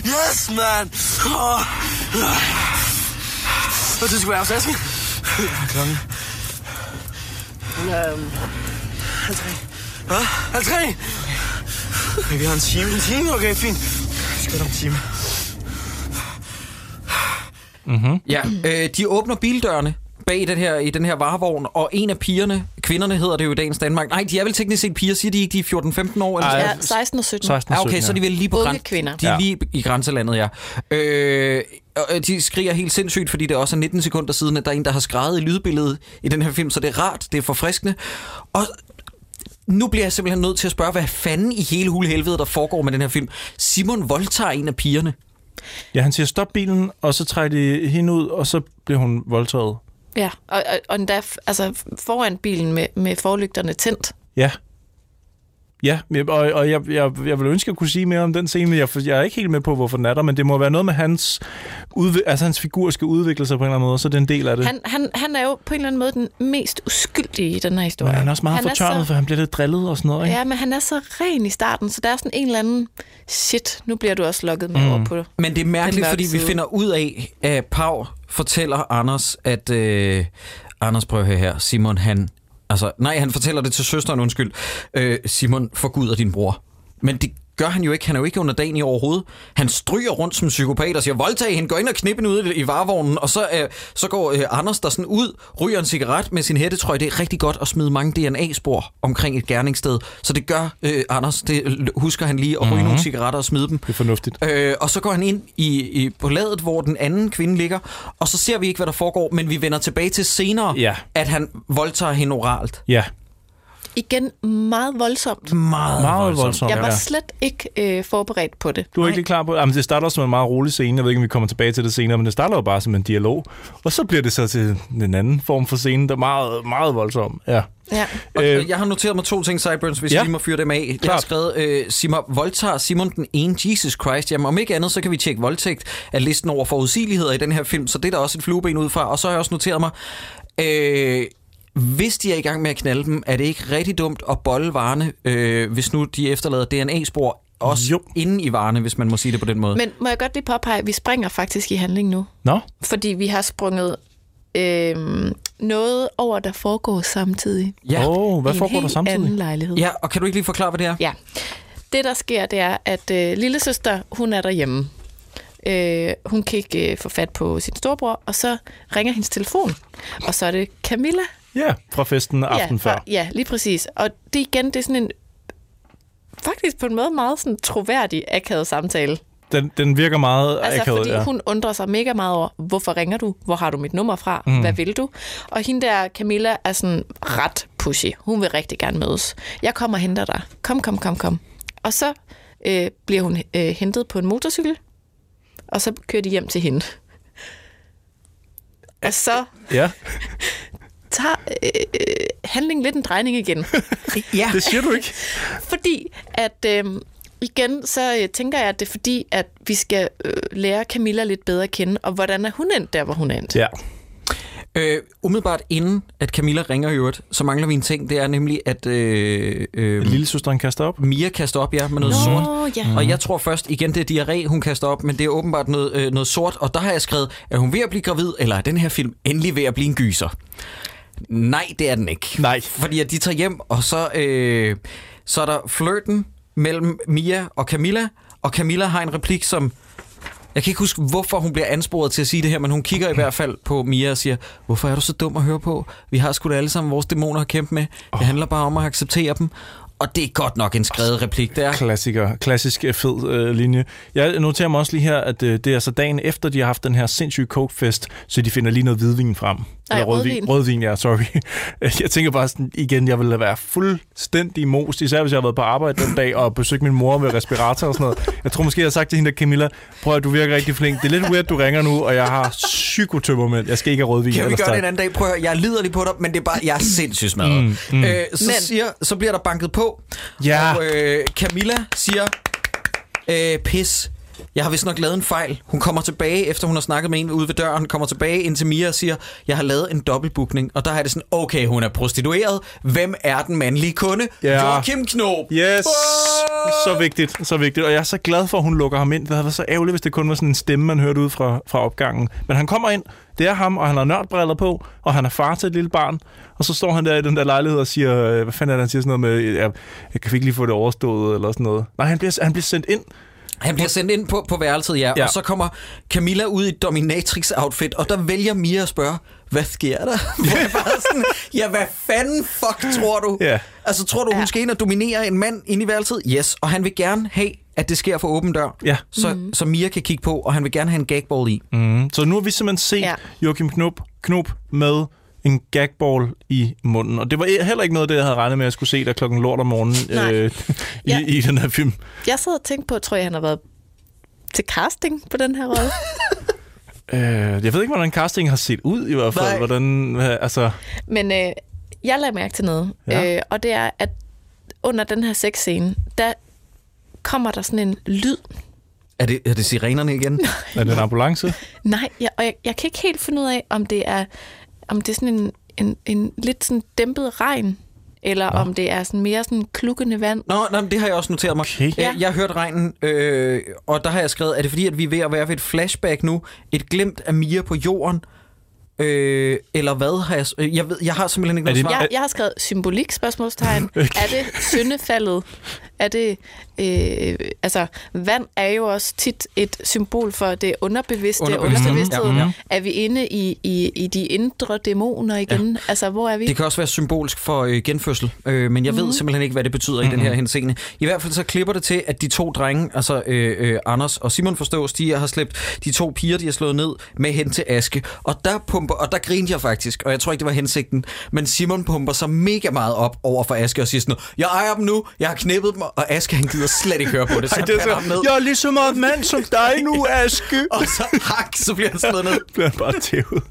Yes, mand! Oh. Og det skal være afsasken. Klokken. Øhm, halv tre. Hvad? Halv tre? Okay, vi har en time. En time? Okay, fint. Vi skal om en time. Ja, øh, de åbner bildørene bag den her, i den her varevogn, og en af pigerne, kvinderne hedder det jo i dagens Danmark. Nej, de er vel teknisk set piger, siger de ikke, de er 14-15 år? Eller Ja, 16 og 17. 16 Ja, okay, så er de vel lige på Unge græn- kvinder. De er Ja. lige i grænselandet, ja. Øh, og øh, de skriger helt sindssygt, fordi det også er 19 sekunder siden, at der er en, der har skrevet i lydbilledet i den her film, så det er rart, det er forfriskende. Og nu bliver jeg simpelthen nødt til at spørge, hvad fanden i hele hulhelvede, der foregår med den her film. Simon voldtager en af pigerne. Ja, han siger stop bilen, og så trækker de hende ud, og så bliver hun voldtaget. Ja, og, og, og endda altså, foran bilen med, med forlygterne tændt. Ja. Ja, men- og, og jeg, jeg, jeg vil ønske, at jeg kunne sige mere om den scene, men jeg, jeg er ikke helt med på, hvorfor den er der, men det må være noget med hans, udvi- altså hans figur skal udvikle sig på en eller anden måde, så det er en del af det. Han, han, han er jo på en eller anden måde den mest uskyldige i den her historie. men han er også meget han fortørnet, så, for han bliver lidt drillet og sådan noget, ikke? Ja, men han er så ren i starten, så der er sådan en eller anden, shit, nu bliver du også lukket med mm. over på Men det er mærkeligt, fordi vi finder ud af, at Pau fortæller Anders, at... Øh, Anders, prøv at høre her. Simon, han... Altså, nej, han fortæller det til søsteren, undskyld. Øh, Simon, forguder din bror. Men det gør han jo ikke. Han er jo ikke under dagen i overhovedet. Han stryger rundt som psykopat og siger, voldtag hende, går ind og knip hende ud i, i varevognen, og så, øh, så går øh, Anders der sådan ud, ryger en cigaret med sin hættetrøje. Det er rigtig godt at smide mange DNA-spor omkring et gerningssted. Så det gør øh, Anders. Det husker han lige at ryge mm-hmm. nogle cigaretter og smide dem. Det er fornuftigt. Øh, og så går han ind i, i, på ladet, hvor den anden kvinde ligger, og så ser vi ikke, hvad der foregår, men vi vender tilbage til senere, Ja. at han voldtager hende oralt. Ja, Igen, meget voldsomt. Meget, meget voldsomt. Jeg var slet ikke øh, forberedt på det. Du er ikke klar på det? Jamen, det starter også som en meget rolig scene. Jeg ved ikke, om vi kommer tilbage til det senere, men det starter jo bare som en dialog. Og så bliver det så til en anden form for scene, der er meget, meget voldsom. Ja. Ja. Og Øh, jeg har noteret mig to ting, Sideburns, hvis ja. lige må fyre dem af. Jeg har Klart. skrevet, øh, Simon, voldtager Simon den ene Jesus Christ. Jamen om ikke andet, så kan vi tjekke voldtægt af listen over forudsigeligheder i den her film, så det er der også et flueben ud fra. Og så har jeg også noteret mig, øh, hvis de er i gang med at knalde dem, er det ikke rigtig dumt at bolle varerne, øh, hvis nu de efterlader DNA-spor også Jo. inde i varerne, hvis man må sige det på den måde. Men må jeg godt lige påpege, at vi springer faktisk i handling nu. Nå, Fordi vi har sprunget øh, noget over, der foregår samtidig. ja. oh, hvad foregår der helt samtidig? anden lejlighed. ja, og kan du ikke lige forklare, hvad det er? Ja. Det, der sker, det er, at øh, lille søster, hun er derhjemme. Øh, hun kan ikke øh, få fat på sin storebror, og så ringer hendes telefon. Og så er det Camilla. Ja, fra festen aften ja, før. Ja, lige præcis. Og det igen, det er sådan en faktisk på en måde meget sådan troværdig akavet samtale. Den, den virker meget Altså, akavet, fordi ja. hun undrer sig mega meget over, hvorfor ringer du? Hvor har du mit nummer fra? Mm. Hvad vil du? Og hende der, Camilla, er sådan ret pushy. Hun vil rigtig gerne mødes. Jeg kommer og henter dig. Kom, kom, kom, kom. Og så øh, bliver hun øh, hentet på en motorcykel, og så kører de hjem til hende. Og så Ja, tager øh, handlingen lidt en drejning igen. Ja, det siger du ikke. Fordi at øh, igen, så øh, tænker jeg, at det er fordi, at vi skal øh, lære Camilla lidt bedre at kende, og hvordan er hun endt der, hvor hun er endt. Ja. Øh, umiddelbart inden, at Camilla ringer i øvrigt, så mangler vi en ting. Det er nemlig, at øh, øh, Lille søsteren kaster op. Mia kaster op, ja, med noget Nå, sort. ja. Og jeg tror først, igen, det er diarré, hun kaster op, men det er åbenbart noget, øh, noget sort. Og der har jeg skrevet, er hun ved at blive gravid, eller er den her film endelig ved at blive en gyser? Nej, det er den ikke. Nej. Fordi at de tager hjem, og så, øh, så er der flirten mellem Mia og Camilla, og Camilla har en replik, som... Jeg kan ikke huske, hvorfor hun bliver ansporet til at sige det her, men hun kigger i hvert fald på Mia og siger, hvorfor er du så dum at høre på? Vi har sgu da alle sammen vores dæmoner at kæmpe med. Det handler bare om at acceptere dem. Og det er godt nok en skrevet replik, der. Klassiker. Klassisk øh, fed øh, linje. Jeg noterer mig også lige her, at øh, det er så dagen efter, de har haft den her sindssyge coke-fest, så de finder lige noget hvidvin frem. Nej, rødvin. rødvin. Rødvin, ja, sorry. Jeg tænker bare sådan, igen, jeg ville være fuldstændig most, især hvis jeg har været på arbejde den dag og besøgt min mor ved respirator og sådan noget. Jeg tror måske, jeg har sagt til hende, der, Camilla, prøv at du virker rigtig flink. Det er lidt weird, du ringer nu, og jeg har psykotømmermænd. Jeg skal ikke have rødvin. Kan vi gøre det en anden dag? Prøv at høre, jeg lider lige på dig, men det er bare, jeg er sindssygt smadret. Mm, mm. Øh, så, Men- siger, så bliver der banket på, Ja. og øh, Camilla siger, øh, pis, jeg har vist nok lavet en fejl. Hun kommer tilbage, efter hun har snakket med en ude ved døren, kommer tilbage ind til Mia og siger, jeg har lavet en dobbeltbookning. Og der er det sådan, okay, hun er prostitueret. Hvem er den mandlige kunde? Ja. Joachim Knob. Yes, så vigtigt, så vigtigt. Og jeg er så glad for, at hun lukker ham ind. Det havde været så ærgerligt, hvis det kun var sådan en stemme, man hørte ud fra, fra opgangen. Men han kommer ind, det er ham, og han har nørdbriller på, og han er far til et lille barn. Og så står han der i den der lejlighed og siger, øh, hvad fanden er det, han siger sådan noget med, jeg, jeg kan ikke lige få det overstået, eller sådan noget. Nej, han bliver, han bliver sendt ind. Han bliver sendt ind på, på værelset, ja, Ja. Og så kommer Camilla ud i dominatrix-outfit, og der vælger Mia at spørge, hvad sker der? Hvor jeg bare sådan, ja, hvad fanden fuck tror du? Ja. Altså, tror du, hun skal ind og dominere en mand ind i værelset? Yes, og han vil gerne have, at det sker for åben dør, Ja. så, mm. så Mia kan kigge på, og han vil gerne have en gagball i. Mm. Så nu har vi simpelthen set. Ja. Joachim Knop, Knop med en gagball i munden. Og det var heller ikke noget, det jeg havde regnet med, at jeg skulle se der klokken lort om morgenen Nej. øh, i, Ja. i den her film. Jeg sad og tænkte på, tror jeg, han har været til casting på den her rolle. Øh, jeg ved ikke, hvordan casting har set ud i hvert fald. Nej. Hvordan, øh, altså, Men øh, jeg lagde mærke til noget, Ja. øh, og det er, at under den her sexscene, der kommer der sådan en lyd. Er det, er det sirenerne igen? er det en ambulance? Nej, jeg, og jeg, jeg kan ikke helt finde ud af, om det er, om det er sådan en, en, en lidt sådan dæmpet regn, eller ja. om det er sådan mere sådan klukkende vand. Nå, nej, men det har jeg også noteret mig. Okay. Øh, Ja. Jeg har hørt regnen, øh, og der har jeg skrevet, er det fordi, at vi er ved at være ved et flashback nu? Et glimt af Mia på jorden? Øh, eller hvad har jeg... øh, Jeg, ved, jeg har simpelthen ikke noget svar. Jeg, jeg har skrevet symbolik, spørgsmålstegn. Okay. Er det syndefaldet Er det, øh, altså, vand er jo også tit et symbol for det underbevidste, Underbevidste, underbevidsthed. ja. Er vi inde i, i, i de indre dæmoner igen? Ja. Altså, hvor er vi? Det kan også være symbolsk for øh, genfødsel, øh, men jeg Mhm. ved simpelthen ikke, hvad det betyder mm-hmm. i den her henseende. I hvert fald så klipper det til, at de to drenge, altså øh, øh, Anders og Simon forstås, de har slæbt de to piger, de har slået ned med hen til Aske. Og der pumper, og der grinte jeg faktisk, og jeg tror ikke, det var hensigten, men Simon pumper sig mega meget op over for Aske og siger sådan noget, jeg ejer dem nu, jeg har knippet dem, og Aske han gider slet ikke høre på det, så Ej, det er så, ned. jeg er lige så meget mand som dig nu, Aske. Og så hak, så bliver han slået ned. bliver han bare tævet.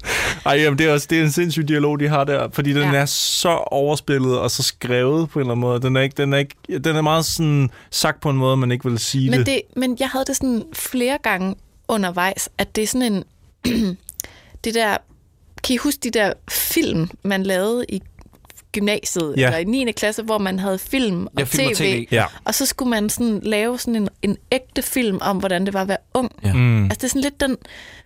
Ej, jamen, det er også det er en sindssyg dialog, de har der, fordi den ja. er så overspillet og så skrevet på en eller anden måde. Den er, ikke, den er, ikke, den er meget sådan sagt på en måde, man ikke vil sige Men, det. det, men jeg havde det sådan flere gange undervejs, at det er sådan en... det der... Kan I huske de der film, man lavede i gymnasiet, Ja. eller i 9. klasse, hvor man havde film og Ja, film tv, og TV. Ja. og så skulle man sådan lave sådan en, en ægte film om, hvordan det var at være ung. Ja. Mm. Altså det er sådan lidt den,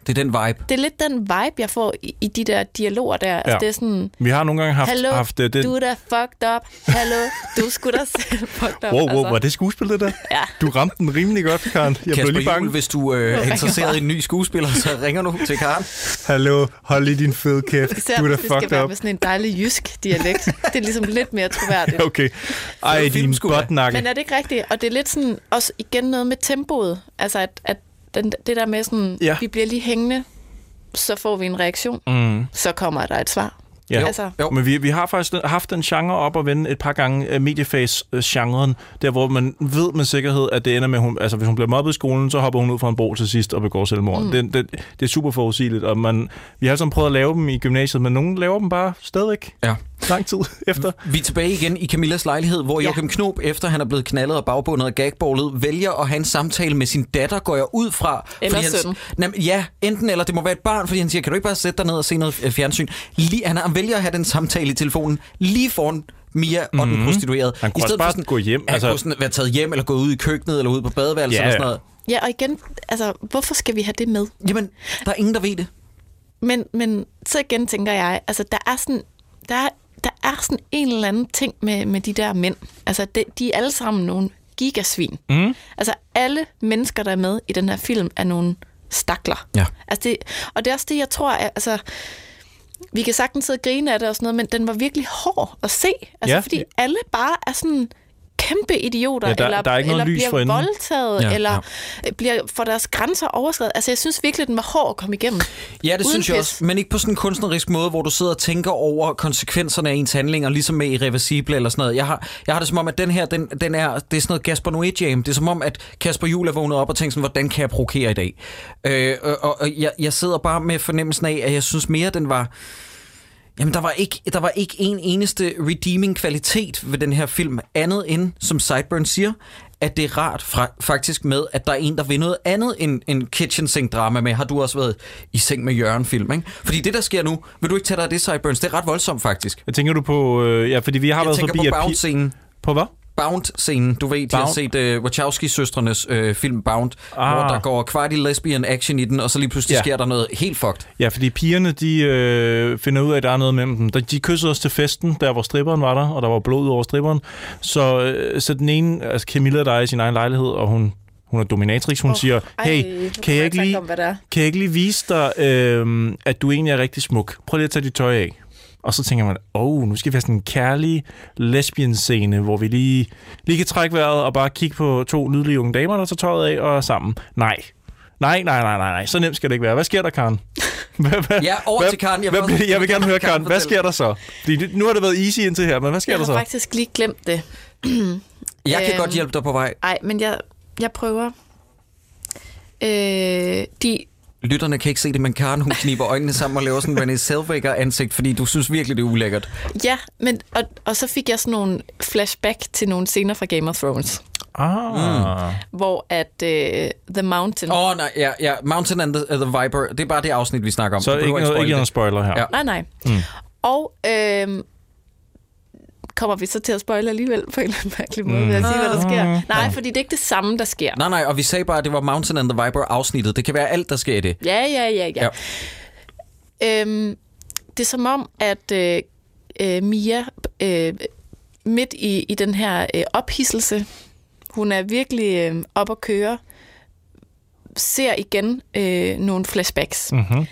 Det er den vibe. det er lidt den vibe, jeg får i, i de der dialoger der. Altså Ja. det er sådan, Vi har nogle gange haft, hallo, haft øh, den... du er da fucked up. Hallo, du skulle da selv fucked up. Wow, wow, altså. var det skuespil, det der? Ja. Du ramte den rimelig godt, Karen. Jeg blev Kasper lige bange. Juhl, hvis du øh, er interesseret i en ny skuespiller, så ringer du til Karen. Hallo, hold lige din fede kæft. Især du er da hvis det skal fucked være up. med sådan en dejlig jysk dialekt. Det er ligesom lidt mere troværdigt. Okay. Ej, din botnakke. Men er det ikke rigtigt? Og det er lidt sådan også igen noget med tempoet. Altså at, at den, det der med sådan, Ja. vi bliver lige hængende, så får vi en reaktion, Mm. så kommer der et svar. Ja. Altså, Jo. Men vi, vi har faktisk haft den genre op og vende et par gange, uh, medieface-genren, der hvor man ved med sikkerhed, at det ender med, hun, altså hvis hun bliver mobbet i skolen, så hopper hun ud fra en bro til sidst og begår selvmord. Mm. Det, det, det er super forudsigeligt, og man, vi har altså prøvet at lave dem i gymnasiet, men nogen laver dem bare stadigvæk Ja. Lang tid efter. Vi er tilbage igen i Camillas lejlighed, hvor Ja. Joachim Knob, efter han er blevet knaldet og bagbundet af gagballet, vælger at have en samtale med sin datter, går jeg ud fra. Eller fordi han- søn. Jamen, ja, enten eller det må være et barn, fordi han siger, kan du ikke bare sætte dig ned og se noget øh, fjernsyn? Lige, han, han vælger at have den samtale i telefonen lige foran Mia og den prostituerede. Mhm. Han kunne også bare gå hjem, Han altså- kunne sådan være taget hjem, eller gå ud i køkkenet, eller ud på badeværelset, Ja, eller sådan ja. noget. ja, og igen, altså, hvorfor skal vi have det med? Jamen, der er ingen, der ved det. Men, men så igen tænker jeg, altså der er sådan, der er, der er sådan en eller anden ting med, med de der mænd. Altså det, de er alle sammen nogle gigasvin. Mm. Altså alle mennesker, der er med i den her film, er nogle stakler. Ja. Altså det, og det er også det, jeg tror, at, altså, vi kan sagtens sidde og grine af det og sådan noget, men den var virkelig hård at se. Altså Ja. fordi alle bare er sådan kæmpe idioter, Ja, der- eller, der er ikke noget eller lys for bliver enden. voldtaget, Ja, eller ja. bliver for deres grænser overskrevet. Altså jeg synes virkelig, den var hård at komme igennem. Ja, det Uden synes jeg pis. også. Men ikke på sådan en kunstnerisk måde, hvor du sidder og tænker over konsekvenserne af ens handlinger, ligesom med Irreversible eller sådan noget. Jeg har, jeg har det som om, at den her, den, den er, det er sådan noget Gasper Noé Jam. Det er som om, at Kasper Juhl er vågnet op og tænker sådan, hvordan kan jeg provokere i dag? Øh, og og, og jeg, jeg sidder bare med fornemmelsen af, at jeg synes mere, den var... Jamen, der var, ikke, der var ikke en eneste redeeming kvalitet ved den her film, andet end, som Sideburn siger, at det er rart fra, faktisk med, at der er en, der vil noget andet end en kitchen sink drama med. Har du også været i seng med Jørgen film, ikke? Fordi det, der sker nu, vil du ikke tage dig af det, Sideburns? Det er ret voldsomt, faktisk. Jeg tænker du på... Øh, ja, fordi vi har Jeg været tænker forbi... på at pi- Bound-scenen. På hvad? Bound-scenen. Du ved, de har set uh, Wachowski-søstrenes uh, film Bound, Ah. hvor der går kvart i lesbian action i den, og så lige pludselig Ja. sker der noget helt fucked. Ja, fordi pigerne, de øh, finder ud af, at der er noget mellem dem. De- De kyssede os til festen, der hvor stripperen var der, og der var blod over stripperen. Så, øh, så den ene, altså Camilla, der er i sin egen lejlighed, og hun, hun er dominatrix, hun oh, siger, hey, kan jeg, ikke lige, Om, kan jeg ikke lige vise dig, øh, at du egentlig er rigtig smuk? Prøv lige at tage dit tøj af. Og så tænker man, åh, oh, nu skal vi have sådan en kærlig lesbian-scene, hvor vi lige, lige kan trække vejret og bare kigge på to nydelige unge damer, der tager tøjet af og er sammen. Nej. Nej, nej, nej, nej, nej. Så nemt skal det ikke være. Hvad sker der, Karen? Ja, over hvad, til Karen. Jeg Hvad, også- jeg vil gerne høre, Karen. Hvad sker der så? Nu har det været easy indtil her, men hvad sker Jeg der har så? faktisk lige glemt det. Jeg kan Øhm, godt hjælpe dig på vej. Nej, men jeg, jeg prøver. Øh, de, Lytterne kan ikke se det, men Karen hun kniber øjnene sammen og laver sådan en René Zellweger ansigt, fordi du synes virkelig, det er ulækkert. ja, men, og, og så fik jeg sådan nogle flashback til nogle scener fra Game of Thrones, Ah. hvor at uh, The Mountain... Åh, oh, nej, ja, ja. Mountain and the, uh, the Viper, det er bare det afsnit, vi snakker om. Så ikke noget, ikke noget spoiler her. Ja. Nej, nej. Mm. Og øh, kommer vi så til at spoile alligevel på en eller anden mærkelig måde, ved at sige, hvad der sker? Nej, fordi det er ikke det samme, der sker. Nej, nej, og vi sagde bare, at det var Mountain and the Viper afsnittet. Det kan være alt, der sker i det. Ja, ja, ja, ja. Ja. Øhm, det er som om, at øh, øh, Mia øh, midt i, i den her øh, ophidselse Hun er virkelig øh, op at køre. Ser igen øh, nogle flashbacks. Mm-hmm.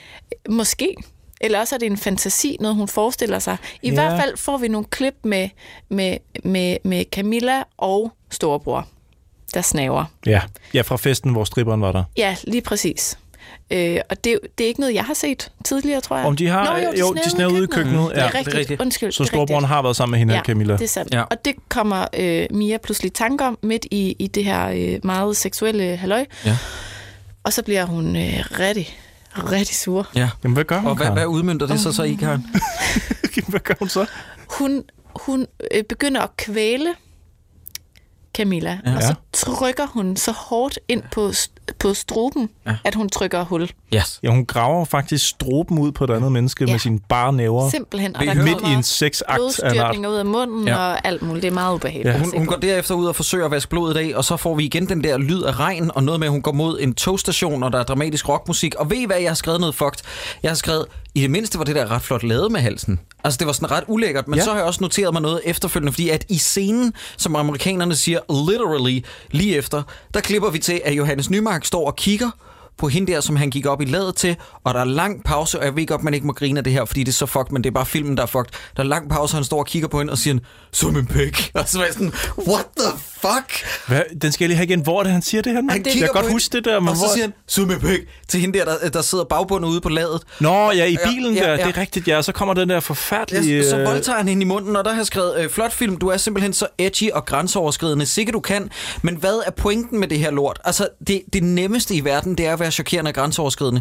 Måske. Eller også er det en fantasi, noget hun forestiller sig. I Ja. hvert fald får vi nogle klip med, med, med, med Camilla og storebror, der snaver. Ja. ja, fra festen, hvor stripperen var der. Ja, lige præcis. Øh, og det, er det er ikke noget, jeg har set tidligere, tror jeg. Om de har... Nå, jo, de, jo, de snævede ude i køkkenet. Det Ja. er det er rigtigt. rigtigt. Undskyld. Så det storebroren rigtigt. har været sammen med hende, Ja, ja, Camilla. det er sandt. Ja. Og det kommer øh, Mia pludselig tanke om midt i, i det her øh, meget seksuelle halløj. Ja. Og så bliver hun øh, rigtig, rigtig sur. Ja. Jamen, hvad gør hun, Og hvad, Karen? hvad udmyndter det så så i, Karen? hvad gør hun så? Hun, hun øh, begynder at kvæle Camilla, ja. og så trykker hun så hårdt ind på, på struben, ja. at hun trykker hul. Yes. Ja, hun graver faktisk stroben ud på et andet menneske Ja. med sine bare næver. Simpelthen. Og Vi der Midt i en sexakt af en ud af munden Ja. og alt muligt. Det er meget ubehageligt. Ja. Hun, hun går derefter ud og forsøger at vaske blodet af, og så får vi igen den der lyd af regn, og noget med, at hun går mod en togstation, og der er dramatisk rockmusik. Og ved I hvad, jeg har skrevet noget fucked? Jeg har skrevet, i det mindste var det der ret flot lavet med halsen. Altså, det var sådan ret ulækkert, men Ja. så har jeg også noteret mig noget efterfølgende, fordi at i scenen, som amerikanerne siger literally lige efter, der klipper vi til, at Johannes Nymark står og kigger på hende der, som han gik op i ladet til, og der er lang pause, og jeg ved godt, man ikke må grine af det her, fordi det er så fucked, men det er bare filmen, der er fucked. Der er lang pause, og han står og kigger på hende og siger, som en pæk. Og så er jeg sådan, what the fuck? Hvad? Den skal jeg lige have igen. Hvor er det, han siger det her? Han jeg kigger kan godt huske det der, men og så hvor... siger han, som en pæk, til hende der, der, der sidder bagbundet ude på ladet. Nå, ja, i bilen ja, der. ja. Det er rigtigt, ja. Så kommer den der forfærdelige... Ja, så øh, voldtager han hende i munden, og der har jeg skrevet, øh, flot film, du er simpelthen så edgy og grænseoverskridende, sikkert du kan, men hvad er pointen med det her lort? Altså, det, det nemmeste i verden, det er at være chokerende og grænseoverskridende.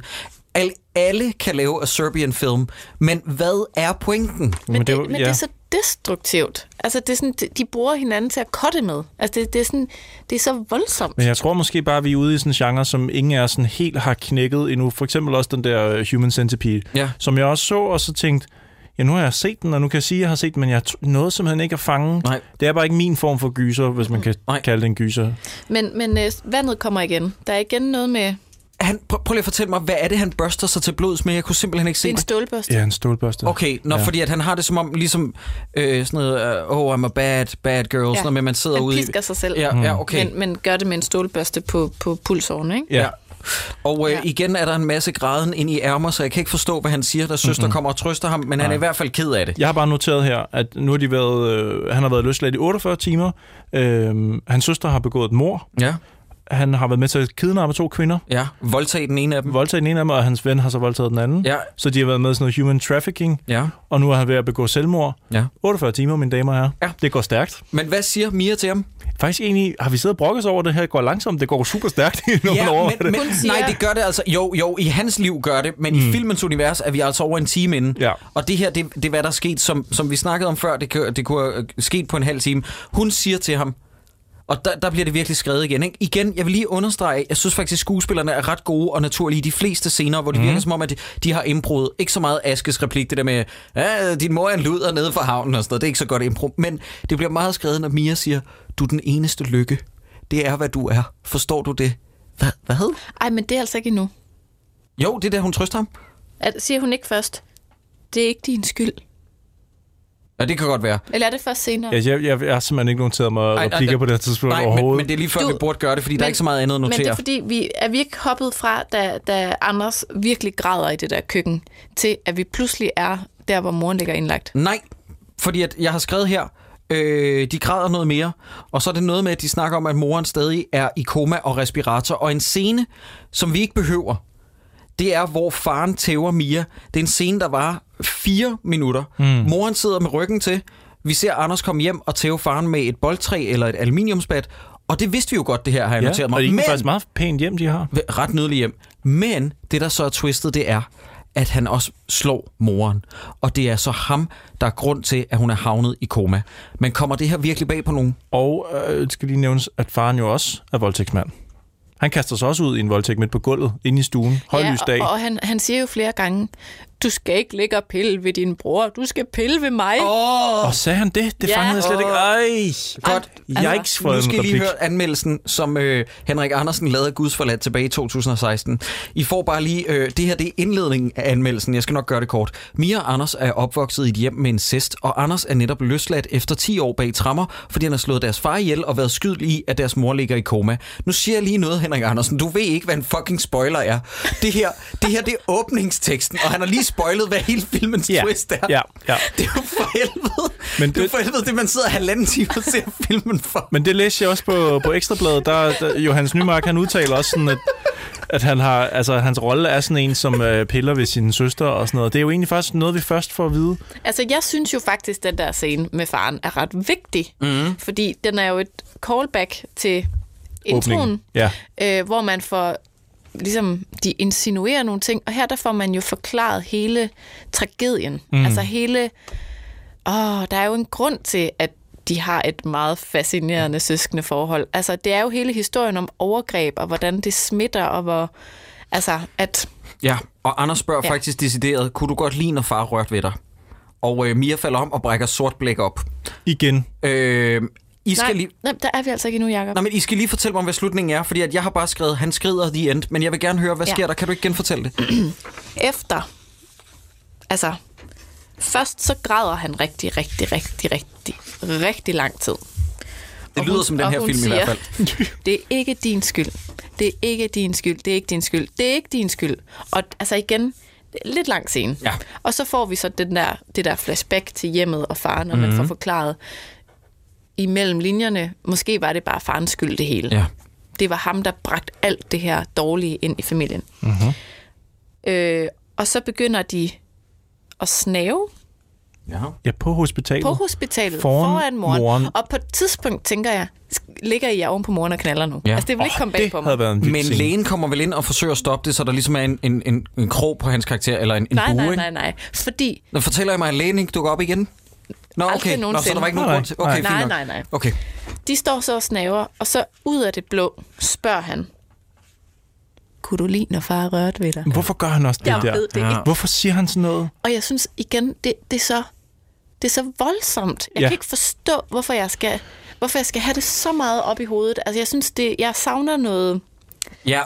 Al, alle kan lave a Serbian film, men hvad er pointen? Men, det, men det er så destruktivt. Altså, det er sådan, de- bruger hinanden til at kotte med. Altså, det, det, er, sådan, det er så voldsomt. Men jeg tror måske bare, at vi er ude i sådan en genre, som ingen af os sådan helt har knækket endnu. For eksempel også den der øh, Human Centipede, Ja. som jeg også så, og så tænkte, ja, nu har jeg set den, og nu kan jeg sige, at jeg har set den, men jeg t- nåede simpelthen ikke at fange. Nej. Det er bare ikke min form for gyser, hvis man kan Nej. kalde det en gyser. Men, men øh, vandet kommer igen. Der er igen noget med... Han, prøv, prøv lige at fortælle mig, hvad er det, han børster sig til blods med? Jeg kunne simpelthen ikke Det se er en det. stålbørste. Ja, en stålbørste. Okay, når, Ja. fordi at han har det som om, ligesom øh, sådan noget, uh, oh, I'm a bad, bad girl, ja. sådan noget at man sidder Han ude pisker sig selv. Ja, ja, okay. Men, men gør det med en stålbørste på, på pulsåren, ikke? Ja. Ja. Og øh, Ja. igen er der en masse græden ind i ærmer, så jeg kan ikke forstå, hvad han siger, da søster mm-hmm. kommer og trøster ham, men han er i hvert fald ked af det. Jeg har bare noteret her, at nu har de været, øh, han har været løsladt i 48 timer. Øh, hans søster har begået et mor. Ja, Han har været med til at kidnappe to kvinder. ja. Voldtage den ene af dem. Voldtaget den ene af dem, og hans ven har så voldtaget den anden. Ja, Så de har været med i sådan noget human trafficking, ja, og nu er han ved at begå selvmord. ja. 48 timer, mine damer og herrer. Ja. Det går stærkt. Men hvad siger Mia til ham? Faktisk egentlig, har vi siddet og brokket os over det her? Det går langsomt, det går super stærkt i nogle år. men, men Hun siger- nej, det gør det altså. Jo, jo, i hans liv gør det, men mm. i filmens univers er vi altså over en time inden. Ja. Og det her, det, det er hvad der er sket, som, som vi snakkede om før, det, det kunne have sket på en halv time. Hun siger til ham, og der, der bliver det virkelig skrevet igen. Ikke? Igen, jeg vil lige understrege, jeg synes faktisk, skuespillerne er ret gode og naturlige i de fleste scener, hvor det mm. virker som om, at de, de har improet. Ikke så meget Askes replik, det der med, ja, din mor er en luder nede fra havnen og sådan noget. Det er ikke så godt impro. Men det bliver meget skrevet, når Mia siger, du er den eneste lykke. Det er, hvad du er. Forstår du det? Hvad? Hvad? Ej, men det er altså ikke endnu. Jo, det er der, hun trøster ham. At, siger hun ikke først, det er ikke din skyld? Ja, det kan godt være. Eller er det først senere? Ja, jeg, jeg, jeg har simpelthen ikke noteret mig Ej, replikker på det her tidspunkt Nej, men, overhovedet. men det er lige før, Du- vi burde gøre det, fordi men, der er ikke så meget andet at Men det notere. er fordi, vi er vi ikke hoppet fra, da, da Anders virkelig græder i det der køkken, til at vi pludselig er der, hvor moren ligger indlagt. Nej, fordi at jeg har skrevet her, øh, de græder noget mere, og så er det noget med, at de snakker om, at moren stadig er i koma og respirator, og en scene, som vi ikke behøver, det er, hvor faren tæver Mia. Det er en scene, der var fire minutter. Mm. Moren sidder med ryggen til. Vi ser Anders komme hjem og tæve faren med et boldtræ eller et aluminiumsbat. Og det vidste vi jo godt, det her har jeg ja, noteret og mig. det er Men, faktisk meget pænt hjem, de har. ret nydelig hjem. Men det, der så er twistet, det er, at han også slår moren. Og det er så ham, der er grund til, at hun er havnet i koma. Men kommer det her virkelig bag på nogen? Og øh, skal lige nævnes, at faren jo også er voldtægtsmand. Han kaster sig også ud i en voldtægt midt på gulvet, inde i stuen. Højlys dag. og, og han, han siger jo flere gange, du skal ikke ligge og pille ved din bror, du skal pille ved mig. Oh. Og sagde han det? Det Ja. fangede jeg slet ikke. Ej, Godt. jeg ikke fået Nu skal I lige høre anmeldelsen, som øh, Henrik Andersen lavede Guds forladt tilbage i 2016. I får bare lige, øh, det her det er indledningen af anmeldelsen. Jeg skal nok gøre det kort. Mia og Anders er opvokset i et hjem med incest, og Anders er netop løsladt efter 10 år bag trammer, fordi han har slået deres far ihjel og været skyld i, at deres mor ligger i koma. Nu siger jeg lige noget, Henrik Andersen. Du ved ikke, hvad en fucking spoiler er. Det her, det her det er åbningsteksten, og han har lige spoilet, hvad hele filmens Ja, twist er. ja, ja. Det er jo for helvede. Men det, det er for helvede, det man sidder halvanden time og ser filmen for. Men det læste jeg også på, på Ekstrabladet. Der, der, Johannes Nymark, han udtaler også sådan, at, at han har, altså, hans rolle er sådan en, som øh, piller ved sin søster og sådan noget. Det er jo egentlig faktisk noget, vi først får at vide. Altså, jeg synes jo faktisk, at den der scene med faren er ret vigtig. Mm. Fordi den er jo et callback til introen. Ja. øh, hvor man får ligesom, de insinuerer nogle ting, og her der får man jo forklaret hele tragedien. Mm. Altså hele, åh, der er jo en grund til, at de har et meget fascinerende søskende forhold. Altså, det er jo hele historien om overgreb, og hvordan det smitter, og hvor, altså, at Ja, og Anders spørger Ja. faktisk decideret, kunne du godt lide, når far rørte ved dig? Og øh, Mia falder om og brækker sort blæk op. Igen. Øh, I skal nej, lige... nej, der er vi altså ikke endnu, Jacob. Nå, men I skal lige fortælle mig, hvad slutningen er, fordi at jeg har bare skrevet, han skrider the end, men jeg vil gerne høre, hvad Ja. sker der? Kan du ikke genfortælle det? efter, altså, først så græder han rigtig, rigtig, rigtig, rigtig, rigtig lang tid. Det lyder hun- som den her film i siger, hvert fald. Det er ikke din skyld. Det er ikke din skyld. Det er ikke din skyld. Det er ikke din skyld. Og altså igen, lidt lang scene. Ja. Og så får vi så den der, det der flashback til hjemmet og faren, og Mhm. man får forklaret imellem linjerne, måske var det bare farens skyld det hele. Ja. Det var ham, der bragte alt det her dårlige ind i familien. Mm-hmm. Øh, og så begynder de at snave ja. Ja, på hospitalet. på hospitalet Foran foran, moren. moren. Og på et tidspunkt tænker jeg, ligger I oven på moren og knaller nu? Ja. Altså, det vil ikke komme bag det på mig. Men scene. lægen kommer vel ind og forsøger at stoppe det, så der ligesom er en, en, en, en krog på hans karakter, eller en, en Nej, bue, nej, ikke? nej, nej. Fordi Nå, fortæller jeg mig, at lægen ikke dukker op igen? Nå, Aldrig okay. Nå, så der var ikke nogen grund til... Okay, fint Nej, nok. nej, nej. Okay. de står så og snaver, og så ud af det blå spørger han, kunne du lide, når far rørte ved dig? Hvorfor gør han også det Jeg der? ved det ikke. Hvorfor siger han sådan noget? Og jeg synes igen, det, det er så det er så voldsomt. Jeg Ja. ja. kan ikke forstå, hvorfor jeg skal hvorfor jeg skal have det så meget op i hovedet. Altså, jeg synes, det, jeg savner noget... Ja,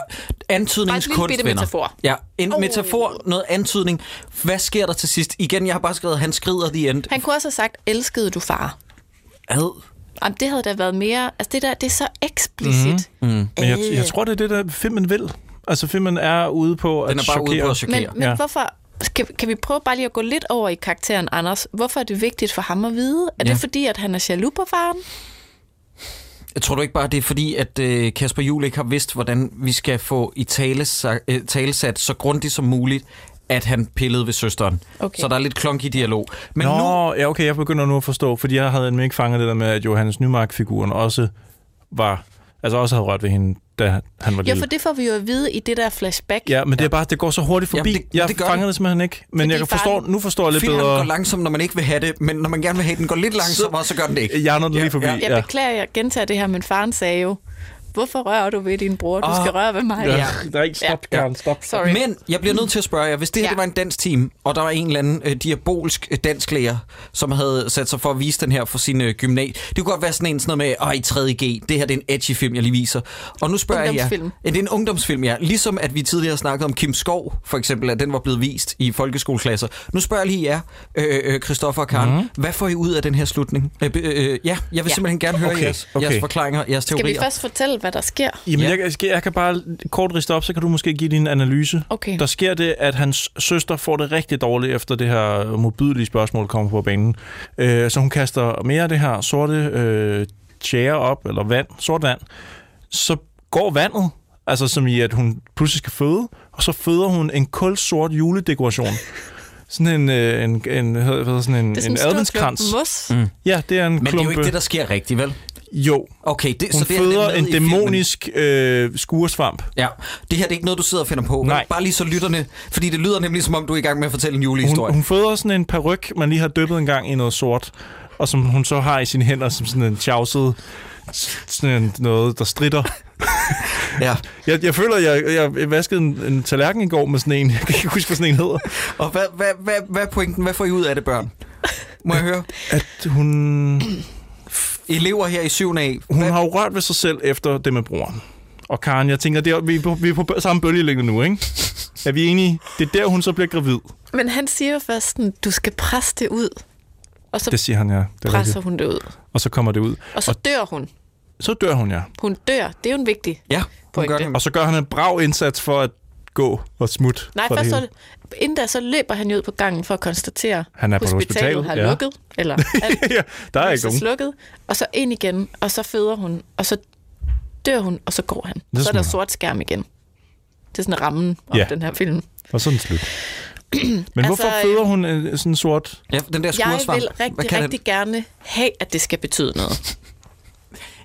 antydningskunst, venner. metafor. Ja, en Oh. metafor, noget antydning. Hvad sker der til sidst? Igen, jeg har bare skrevet, han skrider the end. Han kunne også have sagt, elskede du far? Ad. Jamen, det havde da været mere... Altså, det der, det er så eksplicit. Mm-hmm. Mm. Men jeg, jeg tror, det er det, der filmen vil. Altså, filmen er ude på at Den er bare ude chokere. på at chokere. Men, men ja. hvorfor... Kan, kan vi prøve bare lige at gå lidt over i karakteren Anders? Hvorfor er det vigtigt for ham at vide? Er Ja. det fordi, at han er jaloux på faren? Jeg tror du ikke bare, det er fordi, at øh, Kasper Juhl ikke har vidst, hvordan vi skal få i tale, øh, talesat så grundigt som muligt, at han pillede ved søsteren. Okay. Så der er lidt klonk i dialog. Men Nå, nu... ja, okay, jeg begynder nu at forstå, fordi jeg havde nemlig ikke fanget det der med, at Johannes Nymark-figuren også var, altså også havde rørt ved hende, da han var Ja, lille. for det får vi jo at vide i det der flashback. Ja, men det er bare, det går så hurtigt forbi. Jamen, det- jeg det gør fangede det. det simpelthen ikke. Men Fordi jeg kan forstå, faren- nu forstår jeg lidt Filmen bedre. går langsomt, når man ikke vil have det, men når man gerne vil have den går lidt langsommere, så gør den det ikke. Jeg er lige forbi. Ja, Jeg ja. beklager, jeg gentager det her, men faren sagde jo, hvorfor rører du ved din bror? Du Åh, skal røre ved mig. Ja. Ja. Der er ikke stop, Ja. Karen, stop. Sorry. Men jeg bliver nødt til at spørge jer, hvis det her Ja. det var en dansk team, og der var en eller anden øh, diabolsk øh, dansk lærer, som havde sat sig for at vise den her for sin øh, gymnasie. Det kunne godt være sådan en sådan noget med, åh, i 3.G, det her det er en edgy film, jeg lige viser. Og nu spørger jeg jer, Ungdomsfilm. ja, det er en ungdomsfilm, ja. Ligesom at vi tidligere snakkede om Kim Skov, for eksempel, at den var blevet vist i folkeskoleklasser. Nu spørger jeg lige jer, øh, øh, Christoffer og Karen, mm. hvad får I ud af den her slutning? Øh, øh, øh, ja, jeg vil Ja. simpelthen gerne høre Okay, jeres, okay. jeres forklaringer, jeres Skal vi teorier. først fortælle, hvad der sker? Jamen, Ja. jeg, jeg kan bare kort riste op, så kan du måske give din analyse. Okay. Der sker det, at hans søster får det rigtig dårligt, efter det her modbydelige spørgsmål kommer på banen. Øh, så hun kaster mere af det her sorte øh, tjære op, eller vand, sort vand. Så går vandet, altså som i, at hun pludselig skal føde, og så føder hun en kulsort juledekoration. Sådan en, øh, en, en, hvad hedder sådan en, Det er sådan en en stor adventskrans. Mm. Ja, det er en Men det er jo klumpe. ikke det, der sker rigtigt, vel? Jo, Okay, det, hun så det er føder en dæmonisk øh, skuresvamp. Ja, det her det er ikke noget, du sidder og finder på. Nej. Bare lige så lytterne, fordi det lyder nemlig som om, du er i gang med at fortælle en julehistorie. Hun, hun føder sådan en peruk, man lige har dyppet en gang i noget sort, og som hun så har i sine hænder som sådan en tjavset, sådan noget, der stritter. Ja. Jeg, jeg føler, jeg, jeg vaskede en, en tallerken i går med sådan en. Jeg kan ikke huske, hvad sådan en hedder. Og hvad, hvad, hvad, hvad er pointen? Hvad får I ud af det, børn? Må jeg høre? At hun, Elever her i 7. A. hun har jo rørt ved sig selv efter det med broren. Og Karen, jeg tænker, det er, vi, er på, vi er på samme bølgelængde nu, ikke? Er vi enige? Det er der, hun så bliver gravid. Men han siger jo først sådan, du skal presse det ud. Og så Det siger han, ja. Det er presser rigtigt. hun det ud. Og så kommer det ud. Og så dør hun. Så dør hun, ja. Hun dør. Det er jo en vigtig Ja, hun Pointe. gør det. Og så gør han en brav indsats for at gå og smutte Nej, først hele. så, inden da, så løber han jo ud på gangen for at konstatere, Han er på hospitalet hospitalet, har ja. lukket, eller alt ja, der er ikke nogen. slukket, og så ind igen, og så føder hun, og så dør hun, og så går han. Det så er der smutter. sort skærm igen. Det er sådan rammen om Ja. den her film. Og så den slut. Men hvorfor Altså, føder hun en, sådan en sort... Ja, den der Jeg skursvamp. vil rigtig, rigtig gerne have, at det skal betyde noget.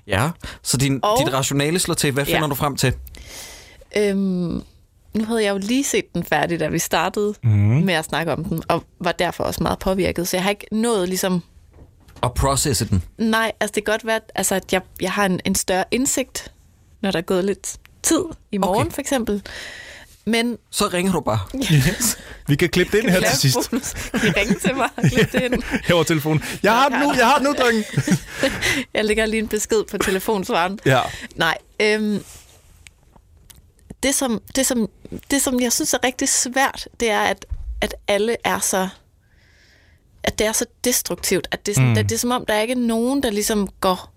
Ja, så din, Og- dit rationale slår til. Hvad finder Ja. du frem til? Øhm, nu havde jeg jo lige set den færdig, da vi startede mm. med at snakke om den, og var derfor også meget påvirket. Så jeg har ikke nået ligesom... Og processe den. Nej, altså det kan godt være, altså, at jeg, jeg har en, en større indsigt, når der er gået lidt tid i morgen okay. for eksempel. Men Så ringer du bare. Vi kan klippe det ind her til sidst. De ringer til mig og klip det ind. Her over telefonen. Jeg har den nu, jeg har den nu, dreng. Jeg lægger lige en besked på telefonsvaren. Ja. Nej, øhm, det, som, det, som, det som jeg synes er rigtig svært, det er, at, at alle er så at det er så destruktivt, at det er, sådan, Mm. mm. det er som om, der er ikke nogen, der ligesom går,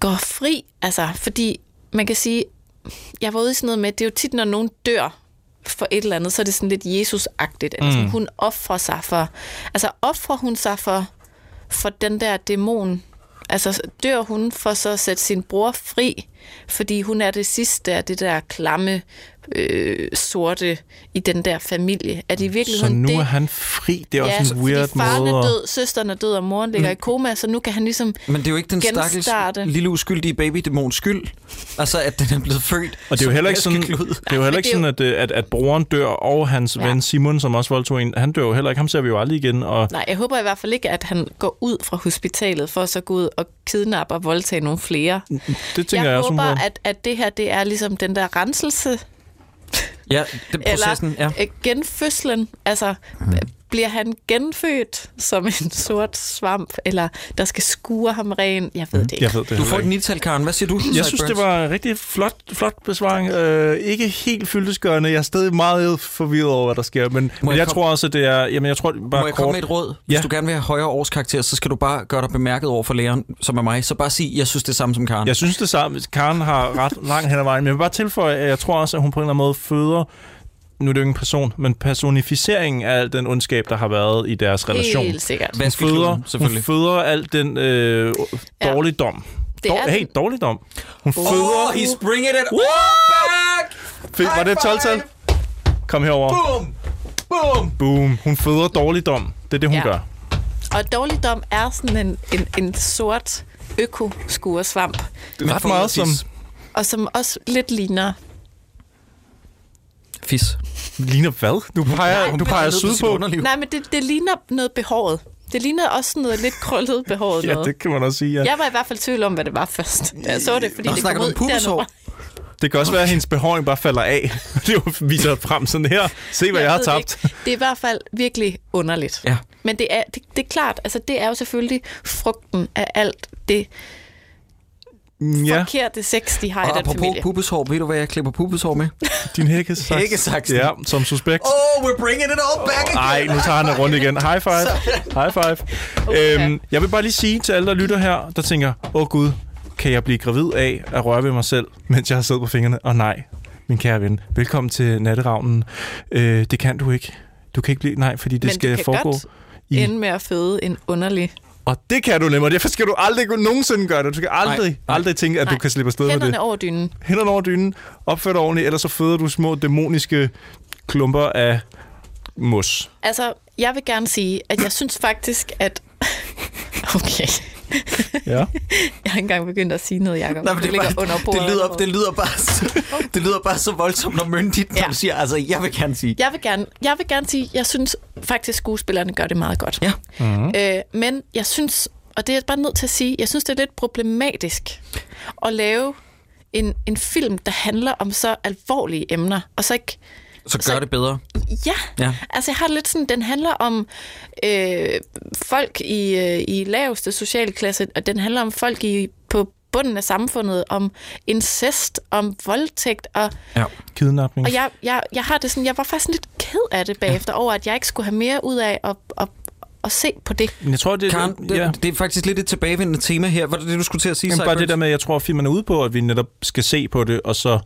går fri. Altså, fordi man kan sige, jeg var ude i sådan noget med, det er jo tit, når nogen dør for et eller andet, så er det sådan lidt Jesus-agtigt. Altså, Mm. hun offrer sig for... Altså, offrer hun sig for, for den der dæmon? Altså, dør hun for så at sætte sin bror fri, fordi hun er det sidste af det der klamme, øh, sorte i den der familie? Er det i Så virkeligheden nu det? er han fri. Det er også en fordi weird faren måde. er at- død, søsteren er død, og moren ligger i koma, så nu kan han ligesom Men det er jo ikke den stakkels lille uskyldige babydæmons skyld. Altså, at den er blevet født. Og det er jo heller ikke sådan, det er jo heller ikke sådan at, øh, at, at broren dør, og hans Ja. ven Simon, som også voldtog en, han dør jo heller ikke. Ham ser vi jo aldrig igen. Og Nej, jeg håber i hvert fald ikke, at han går ud fra hospitalet for at så gå ud og kidnappe og voldtage nogle flere. det tænker jeg, jeg også, håber, at, at det her det er ligesom den der renselse, Ja, er processen, eller ja. øh, genfødslen. Altså, bliver han genfødt som en sort svamp, eller der skal skure ham ren? Jeg ved det ikke. Jeg ved det Du får ikke. et nital, Karen. Hvad siger du? Jeg synes, det var en rigtig flot, flot besvaring. Øh, ikke helt fyldesgørende. Jeg er stadig meget forvirret over, hvad der sker. Men, men jeg tror også, at det er... Jamen, jeg tror bare Må jeg kort... komme med et råd? Hvis Ja. du gerne vil have højere årskarakter, så skal du bare gøre dig bemærket over for læreren, som er mig. Så bare sig, jeg synes det er samme som Karen. Jeg synes det samme. Karen har ret langt hen ad vejen. Men jeg vil bare tilføje, at jeg tror også, at hun på en eller anden måde føder nu er det jo ikke en person, men personificeringen af al den ondskab, der har været i deres relation. Helt sikkert. Hun føder, hun selvfølgelig. føder al den øh, dårligdom. Det er Dår, hey, den. dårligdom. Hun føder... Oh, he's bringing it all back! Fed, var det et 12-tal? Kom herover. Boom! Boom! Boom. Hun føder dårligdom. Det er det, hun Ja. gør. Og dårligdom er sådan en, en, en sort økoskuresvamp, Ret meget som... og som også lidt ligner... Fis. Ligner hvad? Du peger, Hun du peger sydpå. Nej, men det, det ligner noget behåret. Det ligner også sådan noget lidt krøllet behåret Ja, noget. det kan man også sige, ja. Jeg var i hvert fald i tvivl om, hvad det var først. Da Jeg så det, fordi Nå, det kom ud dernede. Det kan også være, at hendes behåring bare falder af. Det viser frem sådan her. Se, hvad jeg, har ved det tabt. ikke. Det er i hvert fald virkelig underligt. Ja. Men det er, det, det er klart, altså det er jo selvfølgelig frugten af alt det Ja, forkerte sex, de har i Og den apropos familie. pubeshår, ved du, hvad jeg klipper pubeshår med? din hækkesaks. Hækkesaksen. Ja, som suspekt. Oh, we're bringing it all back again! Ej, nu tager han det rundt igen. High five. High five. Øhm, jeg vil bare lige sige til alle, der lytter her, der tænker, åh oh, gud, kan jeg blive gravid af at røre ved mig selv, mens jeg har siddet på fingrene? Og nej, min kære ven, velkommen til natteravnen. Øh, det kan du ikke. Du kan ikke blive... Nej, fordi det Men skal du kan foregå godt i... ende med at føde en underlig... Og det kan du nemlig. Derfor skal du aldrig nogensinde gøre det. Du skal aldrig, Nej, nej, aldrig tænke, at Nej. du kan slippe afsted med det. Hænderne over dynen. Hænderne over dynen. Opfør dig ordentligt, ellers så føder du små dæmoniske klumper af mos. Altså, jeg vil gerne sige, at jeg synes faktisk, at... Okay. Ja. Jeg har ikke engang begyndt at sige noget, Jacob. Nej, men det, ligger bare, under bordet. det, lyder, det, lyder bare så, det lyder bare så voldsomt og myndigt, når Ja. du siger, altså, jeg vil gerne sige. Jeg vil gerne, jeg vil gerne sige, jeg synes faktisk, skuespillerne gør det meget godt. Ja. Mm-hmm. Øh, men jeg synes, og det er jeg bare nødt til at sige, jeg synes, det er lidt problematisk at lave en, en film, der handler om så alvorlige emner, og så ikke... Så gør Så- det bedre. Ja, Ja. altså jeg har lidt sådan, den handler om øh, folk i, øh, i laveste sociale klasse, og den handler om folk i, på bunden af samfundet, om incest, om voldtægt, og, Ja. Kidnapning. og jeg, jeg, jeg har det sådan, jeg var faktisk lidt ked af det bagefter, over at jeg ikke skulle have mere ud af at, at, at se på det. Men jeg tror, det, Karen, det, ja. det er faktisk lidt et tilbagevendende tema her. Var det det, du skulle til at sige, Jamen, bare det der med, at jeg tror, at filmen er ude på, at vi netop skal se på det, og så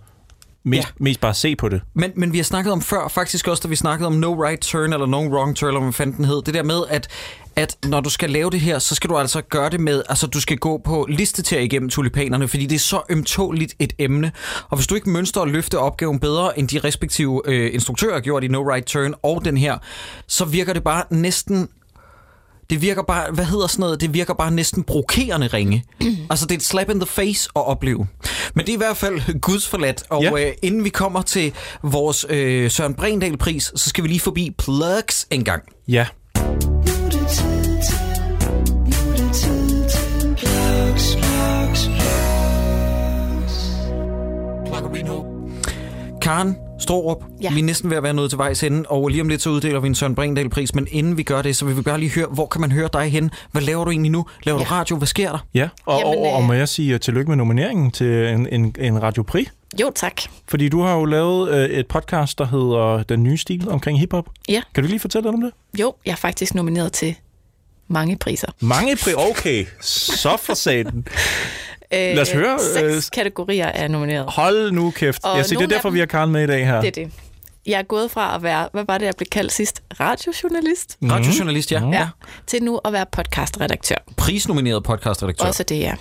mest, Ja. mest bare se på det. Men, men vi har snakket om før, faktisk også, da vi snakkede om No Right Turn, eller No Wrong Turn, eller hvad fanden den hed. Det der med, at, at når du skal lave det her, så skal du altså gøre det med, altså du skal gå på listeter igennem tulipanerne, fordi det er så ømtåligt et emne. Og hvis du ikke mønster og løfte opgaven bedre, end de respektive øh, instruktører har gjort i No Right Turn og den her, så virker det bare næsten det virker bare, hvad hedder sådan noget, det virker bare næsten provokerende ringe. altså det er et slap in the face at opleve. Men det er i hvert fald gudsforladt, og Ja. øh, inden vi kommer til vores øh, Søren Brindal-pris, så skal vi lige forbi Plugs en gang. Ja. Karen Strohrup, ja. Vi er næsten ved at være nået til vejs ende, og lige om lidt så uddeler vi en Søren Brindal-pris, men inden vi gør det, så vil vi bare lige høre, hvor kan man høre dig hen? Hvad laver du egentlig nu? Laver ja. du radio? Hvad sker der? Ja, og, Jamen, og, og øh, må jeg sige uh, tillykke med nomineringen til en, en, en Radio Prix? Jo, tak. Fordi du har jo lavet øh, et podcast, der hedder Den Nye Stil omkring hiphop. Ja. Kan du lige fortælle lidt om det? Jo, jeg er faktisk nomineret til mange priser. Mange pri... Okay, så for satan. Øh, Lad os høre, Seks øh, kategorier er nomineret. Hold nu kæft. Og Jeg siger, det er derfor, dem- vi har Karen med i dag her. Det er det. Jeg er gået fra at være, hvad var det, jeg blev kaldt sidst? Radiojournalist? Mm. Radiojournalist, ja. Ja. Til nu at være podcastredaktør. Prisnomineret podcastredaktør. Også det, ja.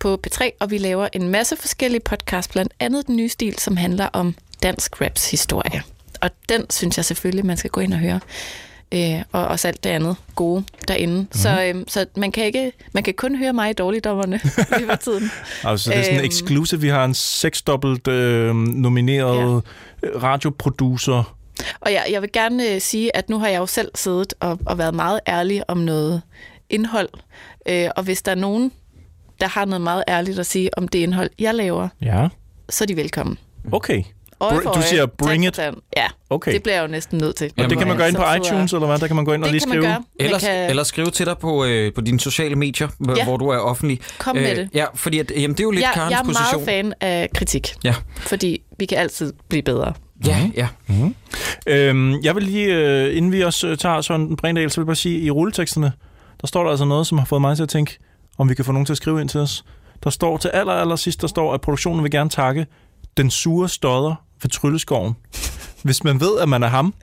På P3, og vi laver en masse forskellige podcasts, blandt andet Den Nye Stil, som handler om dansk raps historie. Og den synes jeg selvfølgelig, man skal gå ind og høre. Øh, og også alt det andet gode derinde. Mm-hmm. Så, øh, så man, kan ikke, man kan kun høre mig i dårligdommerne for tiden. Altså, det er sådan en Øhm. exclusive. Vi har en seksdobbelt øh, nomineret ja. radioproducer. Og jeg, jeg vil gerne øh, sige, at nu har jeg jo selv siddet og, og været meget ærlig om noget indhold. Øh, og hvis der er nogen, der har noget meget ærligt at sige om det indhold, jeg laver, Ja. så er de velkommen. Okay. Øje for du øje, siger, bring it. Ja, Okay. det bliver jeg jo næsten nødt til. Og det kan man gøre ind på iTunes, eller hvad? Der kan man gå ind og Det lige kan skrive. man gøre. Eller, kan eller skrive til dig på, øh, på dine sociale medier, ja. Ja. hvor du er offentlig. Kom med det. Ja, fordi at, jamen, det er jo lidt jeg, Karens jeg er position. meget fan af kritik, Ja, fordi vi kan altid blive bedre. ja, ja. Øhm, jeg vil lige, øh, inden vi også øh, tager Søren Brindahl, så vil jeg bare sige, i rulleteksterne, der står der altså noget, som har fået mig til at tænke, om vi kan få nogen til at skrive ind til os. Der står til aller, aller sidst, der står, at produktionen vil gerne takke den sure stodder ved Trylleskoven. Hvis man ved, at man er ham,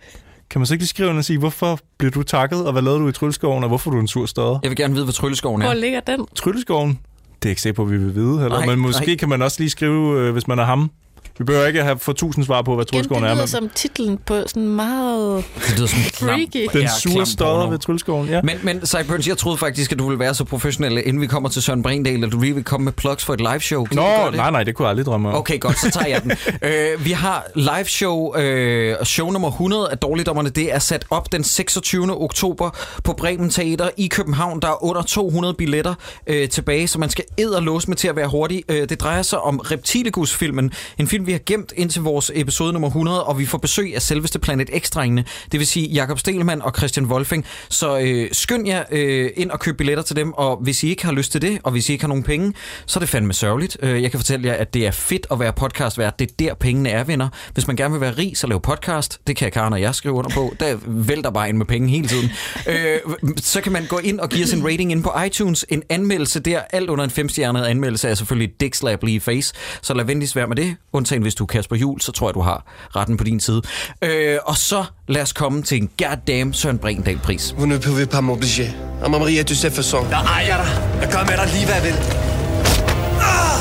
kan man så ikke lige skrive og sige, hvorfor blev du takket, og hvad lavede du i Trylleskoven, og hvorfor er du en sur stodder? Jeg vil gerne vide, hvad Trylleskoven Hvor er. ligger den? Trylleskoven, det er ikke sikkert på, at vi vil vide, heller. Nej, men måske nej. kan man også lige skrive, øh, hvis man er ham. Vi behøver ikke have få tusind svar på, hvad Trylleskoven det er. lyder Men som titlen på sådan meget... Det lyder klam, Freaky. den sure stodder ved Trylleskoven, ja. Men, men Cyburns, jeg troede faktisk, at du ville være så professionel, inden vi kommer til Søren Brindal, at du lige vil komme med plugs for et live show. Kan Nå, det? nej, nej, det kunne jeg aldrig drømme om. Okay, godt, så tager jeg den. øh, vi har live show, øh, show nummer 100 af Dårligdommerne. Det er sat op den 26. oktober på Bremen Teater i København. Der er under 200 billetter øh, tilbage, så man skal ed og låse med til at være hurtig. Øh, det drejer sig om Reptilicus-filmen. En film, vi har gemt indtil vores episode nummer 100, og vi får besøg af selveste Planet X-drengene. Det vil sige Jakob Stelmann og Christian Wolfing. Så øh, skynd jer øh, ind og køb billetter til dem, og hvis I ikke har lyst til det, og hvis I ikke har nogen penge, så er det fandme sørgeligt. Øh, jeg kan fortælle jer, at det er fedt at være podcastvært. Det er der pengene er, venner. Hvis man gerne vil være rig, så lav podcast. Det kan Karen og jeg skrive under på. Der vælter bare ind med penge hele tiden. Øh, så kan man gå ind og give os en rating ind på iTunes. En anmeldelse der. Alt under en femstjernet anmeldelse er selvfølgelig dick slap lige face. Så lad venligst være med det. Undtagen hvis du er Kasper Jul, så tror jeg, du har retten på din side. Øh, og så lad os komme til en goddamn Søren Brindal-pris. Vous ne pouvez pas m'obliger. À m'Marie, tu sais façon. Jeg ejer dig. Jeg gør med dig lige, hvad jeg vil. Ah!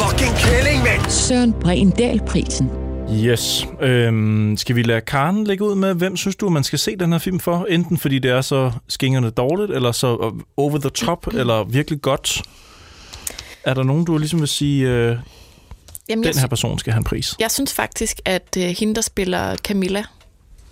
Fucking kælling, mand! Søren Brindal-prisen. Yes. Øhm, skal vi lade Karen lægge ud med, hvem synes du, man skal se den her film for? Enten fordi det er så skingerne dårligt, eller så øh, over the top, eller virkelig godt. Er der nogen, du ligesom vil sige, øh, Jamen, den her person skal have en pris? jeg synes faktisk, at øh, hende, der spiller Camilla,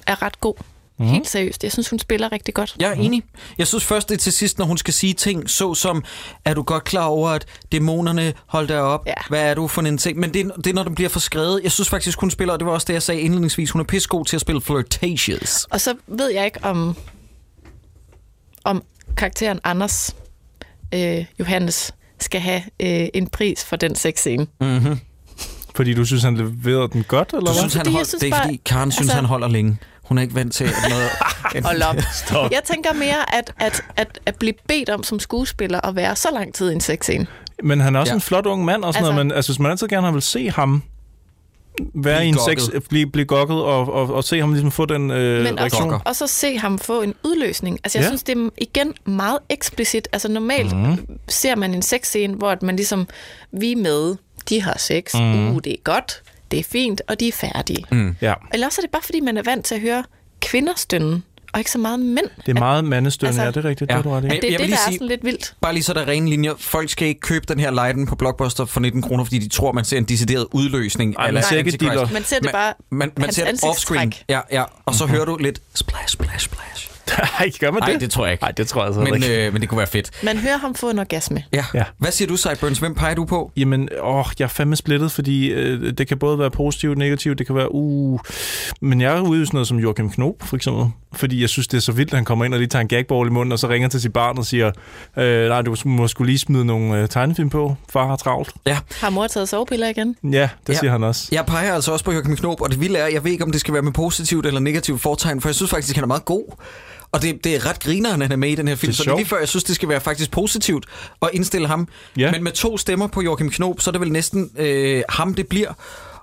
er ret god. Mm. Helt seriøst. Jeg synes, hun spiller rigtig godt. Jeg er enig. Jeg synes først, det er til sidst, når hun skal sige ting, så som, er du godt klar over, at dæmonerne hold der op? Ja. Hvad er du for en ting? Men det, er- det er, når den bliver for skrevet. Jeg synes faktisk, hun spiller, og det var også det, jeg sagde indledningsvis, hun er pissegod til at spille flirtatious. Og så ved jeg ikke, om, om karakteren Anders øh, Johannes skal have øh, en pris for den sexscene. Fordi du synes, han leverede den godt, eller Du hvad? synes, han Fordi jeg hold, synes det er bare- fordi, Karen synes, altså- han holder længe. Hun er ikke vant til at noget... Hold op. Jeg tænker mere, at, at, at, at blive bedt om som skuespiller at være så lang tid i en sexscene. Men han er også Ja. en flot ung mand og sådan Altså- noget, men altså, hvis man altid gerne har vil se ham være i en sex, blive, blive gokket og, og, og se ham ligesom få den øh, Men også, og så se ham få en udløsning. Altså, jeg Ja. synes, det er igen meget eksplicit. Altså, normalt mm. ser man en sexscene, hvor at man ligesom, vi er med, de har sex, mm. uh, det er godt, det er fint, og de er færdige. Mm. Ja. Eller også er det bare, fordi man er vant til at høre kvinder stønne, og ikke så meget mænd. Det er meget mandestønne, Altså- ja, det er rigtigt. Ja. Det er du ret i. Men- Det er Jeg vil det, der sige- er sådan lidt vildt. Bare lige så der er rene linjer. Folk skal ikke købe den her lejden på Blockbuster for 19 kroner, fordi de tror, man ser en decideret udløsning. Ej, man ser ikke. Man ser det bare, Man, man hans ser det offscreen. Ja, ja. Og så hører du lidt splash, splash, splash. Nej, gør man Nej, det? det tror jeg ikke. Nej, det tror jeg altså Men, ikke. øh, men det kunne være fedt. Man hører ham få en orgasme. Ja. Ja. Hvad siger du, Sideburns? Hvem peger du på? Jamen, åh, jeg er fandme splittet, fordi øh, det kan både være positivt og negativt. Det kan være, uh... Men jeg er ude i sådan noget som Joachim Knob, for eksempel. Fordi jeg synes, det er så vildt, at han kommer ind og lige tager en gagball i munden, og så ringer til sit barn og siger, øh, nej, du må skulle lige smide nogle øh, tegnefilm på. Far har travlt. Har mor taget sovepiller igen? Ja, det Ja. ja. siger han også. Jeg peger altså også på Joachim Knob, og det vilde er, jeg ved ikke, om det skal være med positivt eller negativt fortegn, for jeg synes faktisk, han er meget god. Og det, det er ret grineren, han er med i den her film, Det så det er lige før, jeg synes, det skal være faktisk positivt at indstille ham. Ja. Men med to stemmer på Joachim Knob, så er det vel næsten øh, ham, det bliver.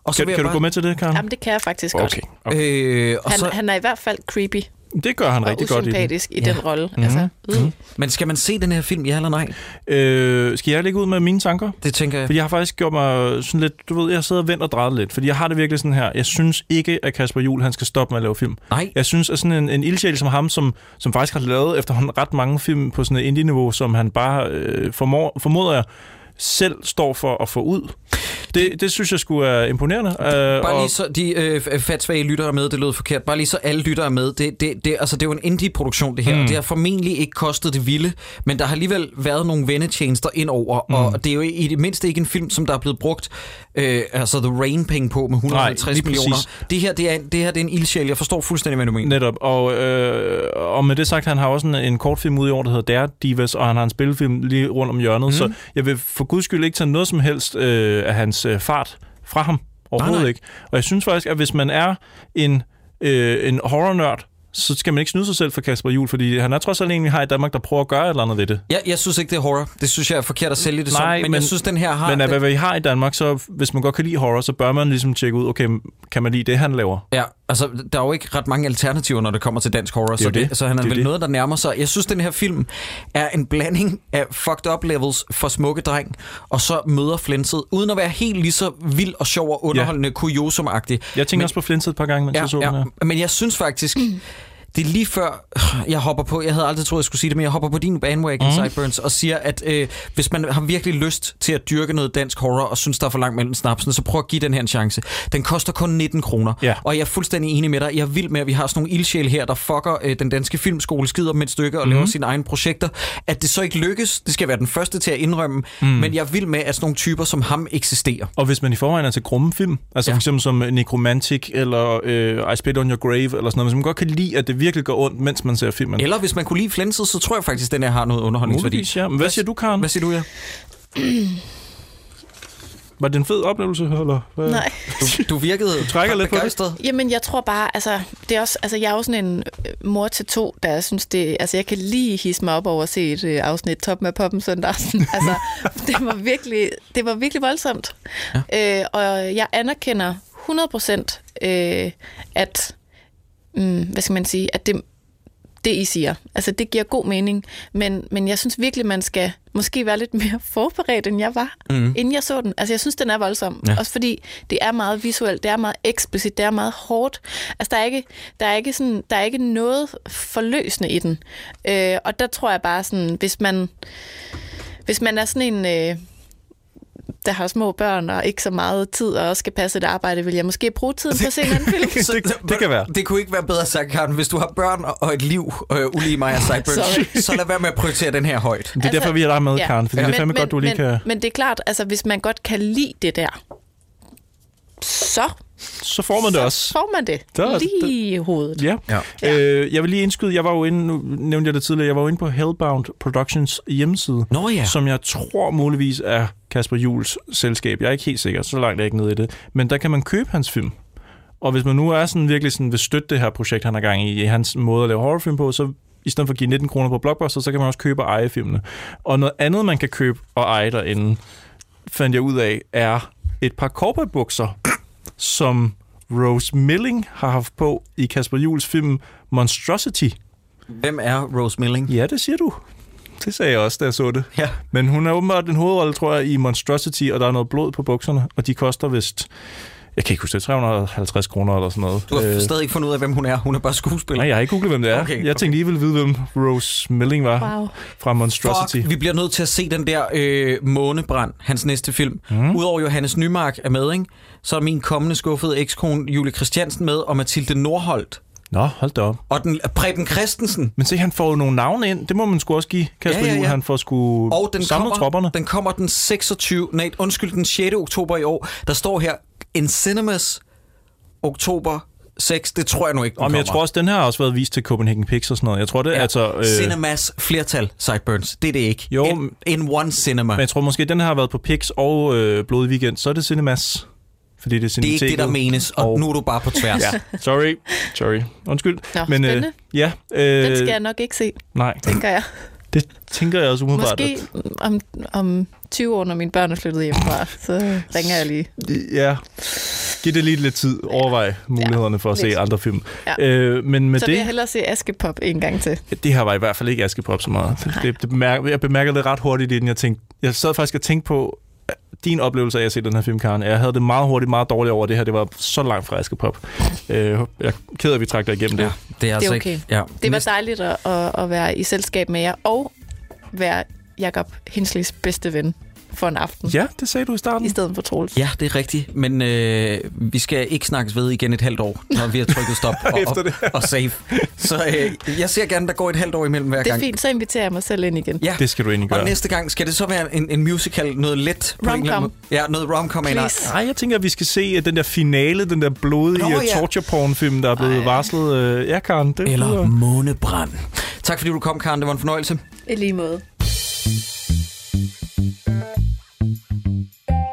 Og så Kan, kan jeg du gå med til det, Karen? Jamen, det kan jeg faktisk Okay. godt. okay. Øh, og Han, så, han er i hvert fald creepy Det gør han og rigtig godt i den. i, Ja. den rolle. Altså, øh. men skal man se den her film, ja eller nej? Øh, skal jeg lægge ud med mine tanker? Det tænker jeg. Fordi jeg har faktisk gjort mig sådan lidt, du ved, jeg sidder og vendt og drejet lidt, fordi jeg har det virkelig sådan her, jeg synes ikke, at Kasper Juhl, han skal stoppe med at lave film. Nej. Jeg synes, at sådan en, en ildsjæl som ham, som, som faktisk har lavet efterhånden ret mange film på sådan et indie-niveau, som han bare øh, formår, formoder jeg, selv står for at få ud. Det, det synes jeg skulle er imponerende. Øh, Bare lige så de øh, fatsvage lyttere er med, det lød forkert. Bare lige så alle lyttere er med. Det, det, det, altså, det er jo en indie-produktion, det her. Mm. Og det har formentlig ikke kostet det vilde, men der har alligevel været nogle vennetjenester ind over, mm. og det er jo i det mindste ikke en film, som der er blevet brugt øh, altså The Rain-penge på med 150 Nej, millioner. Det her, det er, det her det er en ildsjæl. Jeg forstår fuldstændig, hvad du mener. Netop, og, øh, og med det sagt, han har også en, en kortfilm ude i år, der hedder Dare Divas, og han har en spillefilm lige rundt om hjørnet, mm. så jeg vil for guds skyld ikke tage noget som helst øh, af hans øh, fart fra ham. Overhovedet Nej, nej. ikke. Og jeg synes faktisk, at hvis man er en, øh, en horror-nørd, så skal man ikke snyde sig selv for Kasper Juhl, fordi han er trods alt en, vi har i Danmark, der prøver at gøre et eller andet ved det. Jeg, jeg synes ikke, det er horror. Det synes jeg er forkert at sælge det Nej, som. Men, men jeg synes, den her har... Men af hvad vi har i Danmark, så hvis man godt kan lide horror, så bør man ligesom tjekke ud, okay, kan man lide det, han laver? Ja, altså, der er jo ikke ret mange alternativer, når det kommer til dansk horror, er så, det, det. så han er Det vel det. noget, der nærmer sig. Jeg synes, den her film er en blanding af fucked up levels for smukke dreng, og så møder flænset, uden at være helt lige så vild og sjov og underholdende, ja. kuriosum-agtig. Jeg tænker Men- også på Flinset et par gange, mens Ja, jeg så den her. ja, men jeg synes faktisk, det er lige før, jeg hopper på, jeg havde aldrig troet, jeg skulle sige det, men jeg hopper på din bandwagon, mm. Sideburns, og siger, at øh, hvis man har virkelig lyst til at dyrke noget dansk horror, og synes, der er for langt mellem snapsene, så prøv at give den her en chance. Den koster kun 19 kroner, Ja. og jeg er fuldstændig enig med dig. Jeg er vild med, at vi har sådan nogle ildsjæle her, der fucker øh, den danske filmskole, skider med et stykke og mm. laver sine egne projekter. At det så ikke lykkes, det skal være den første til at indrømme, mm. men jeg er vild med, at sådan nogle typer som ham eksisterer. Og hvis man i forvejen er til grumme film, altså ja. for eksempel som Necromantic eller øh, I Spit on Your Grave eller sådan noget, hvis man godt kan lide, at det virkelig går ondt, mens man ser filmen. Eller hvis man kunne lide flænset, så tror jeg faktisk, at den her har noget underholdningsværdi. Muligvis, ja. Men hvad siger du, Karen? Hvad siger du, ja? Var det en fed oplevelse, eller? Hvad? Nej. Du, du virkede Du trækker lidt på det. begejstret. Jamen, jeg tror bare, altså, det er også, altså, jeg er jo sådan en øh, mor til to, der synes det, altså, jeg kan lige hisse mig op over at se et øh, afsnit Top med Poppen søndag altså, det var virkelig, det var virkelig voldsomt. Ja. Øh, og jeg anerkender 100% øh, at, mm, hvad skal man sige, at det, det I siger, altså det giver god mening, men, men jeg synes virkelig, man skal måske være lidt mere forberedt, end jeg var, mm. inden jeg så den. Altså jeg synes, den er voldsom, ja. også fordi det er meget visuelt, det er meget eksplicit, det er meget hårdt. Altså der er ikke, der er ikke, sådan, der er ikke noget forløsende i den. Øh, og der tror jeg bare sådan, hvis man, hvis man er sådan en... Øh, der har små børn og ikke så meget tid og også skal passe et arbejde, vil jeg måske bruge tiden på at se en anden film. Så, Det- det kan være. Det kunne ikke være bedre sagt, Karen. Hvis du har børn og et liv, øh, ulige mig og Sideburns, så lad være med at prioritere den her højt. Det er derfor, vi er der med, Karen, fordi det er fandme men, godt, du lige men, kan... Men det er klart, altså hvis man godt kan lide det der, så Så får man det også. får man det Der- lige i hovedet. Ja. Ja. Øh, jeg vil lige indskyde, jeg var jo inde, nu nævnte jeg det tidligere, jeg var jo inde på Hellbound Productions hjemmeside, Nå ja. som jeg tror muligvis er Kasper Jules selskab. Jeg er ikke helt sikker, så langt er jeg ikke nede i det. Men der kan man købe hans film. Og hvis man nu er sådan virkelig sådan, vil støtte det her projekt, han har gang i, i hans måde at lave horrorfilm på, så i stedet for at give 19 kroner på Blockbuster, så kan man også købe og eje filmene. Og noget andet, man kan købe og eje derinde, fandt jeg ud af, er et par cowboybukser, som Rose Milling har haft på i Kasper Jules film Monstrosity. Hvem er Rose Milling? Ja, det siger du. Det sagde jeg også, da jeg så det. Ja. Men hun er åbenbart den hovedrolle, tror jeg, i Monstrosity, og der er noget blod på bukserne, og de koster vist, jeg kan ikke huske det, 350 kroner eller sådan noget. Du har Øh, stadig ikke fundet ud af, hvem hun er. Hun er bare skuespiller. Nej, jeg har ikke googlet, hvem det er. Okay, jeg tænkte lige, ville vide, hvem Rose Milling var Wow. fra Monstrosity. Fuck, vi bliver nødt til at se den der øh, Månebrand, hans næste film. Mm. Udover Johannes Nymark er med, ikke? Så er min kommende skuffede ekskone Julie Christiansen med, og Mathilde Nordholt. Nå, hold da op. Og den, Preben Christensen. Men se, han får jo nogle navne ind. Det må man sgu også give Kasper Ja, ja, Juhl. ja. Han får sgu Og den samlet kommer, tropperne. den kommer den 26. Nej, undskyld, den 6. oktober i år. Der står her, in cinemas oktober 6. Det tror jeg nu ikke, den Og men jeg tror også, den her har også været vist til Copenhagen Pix og sådan noget. Jeg tror, det Ja. altså... Øh, Cinemas flertal, Sideburns. Det er det ikke. Jo, In, in one cinema. men jeg tror måske, den her har været på Pix og øh, Blodig Weekend. Så er det Cinemas. Fordi det er det er ikke det, der menes, og, og- nu er du bare på tværs. Ja, sorry. Sorry. Undskyld. Nå, men, øh, spændende. ja, øh, Den skal jeg nok ikke se, Nej, tænker jeg. det tænker jeg også umiddelbart. Måske om, om 20 år, når mine børn er flyttet hjemmefra, så ringer jeg lige. Ja. Giv det lige lidt tid. Overvej mulighederne for at se lidt. andre film. Ja. Øh, men med Så vil jeg det, hellere se Askepop en gang til. det her var i hvert fald ikke Askepop så meget. Det, det bemærker, jeg bemærkede det ret hurtigt, inden jeg tænkte... Jeg sad faktisk og tænkte på øh, din oplevelse af at se den her film, Karen. Jeg havde det meget hurtigt, meget dårligt over det her. Det var så langt fra Askepop. Øh, jeg er ked af, at vi trak dig igennem Ja, det. det er altså okay. ikke... Ja. Det var dejligt at, at, at være i selskab med jer, og være Jakob Hinsleys bedste ven for en aften, Ja, det sagde du i starten. i stedet for Troels. Ja, det er rigtigt, men øh, vi skal ikke snakkes ved igen et halvt år, når vi har trykket stop og, Efter og, det og save. Så øh, jeg ser gerne, der går et halvt år imellem hver Det er gang. fint, så inviterer jeg mig selv ind igen. Ja. Det skal du egentlig Og gøre. næste gang, skal det så være en, en musical, noget let? Rom-com. Ja, noget rom-com. Nej, jeg tænker, at vi skal se at den der finale, den der blodige Nå, Nå, ja. torture porn film, der er blevet Ej. varslet. Øh, ja, Karen, det Eller månebrand. Tak fordi du kom, Karen. Det var en fornøjelse. I lige måde. Música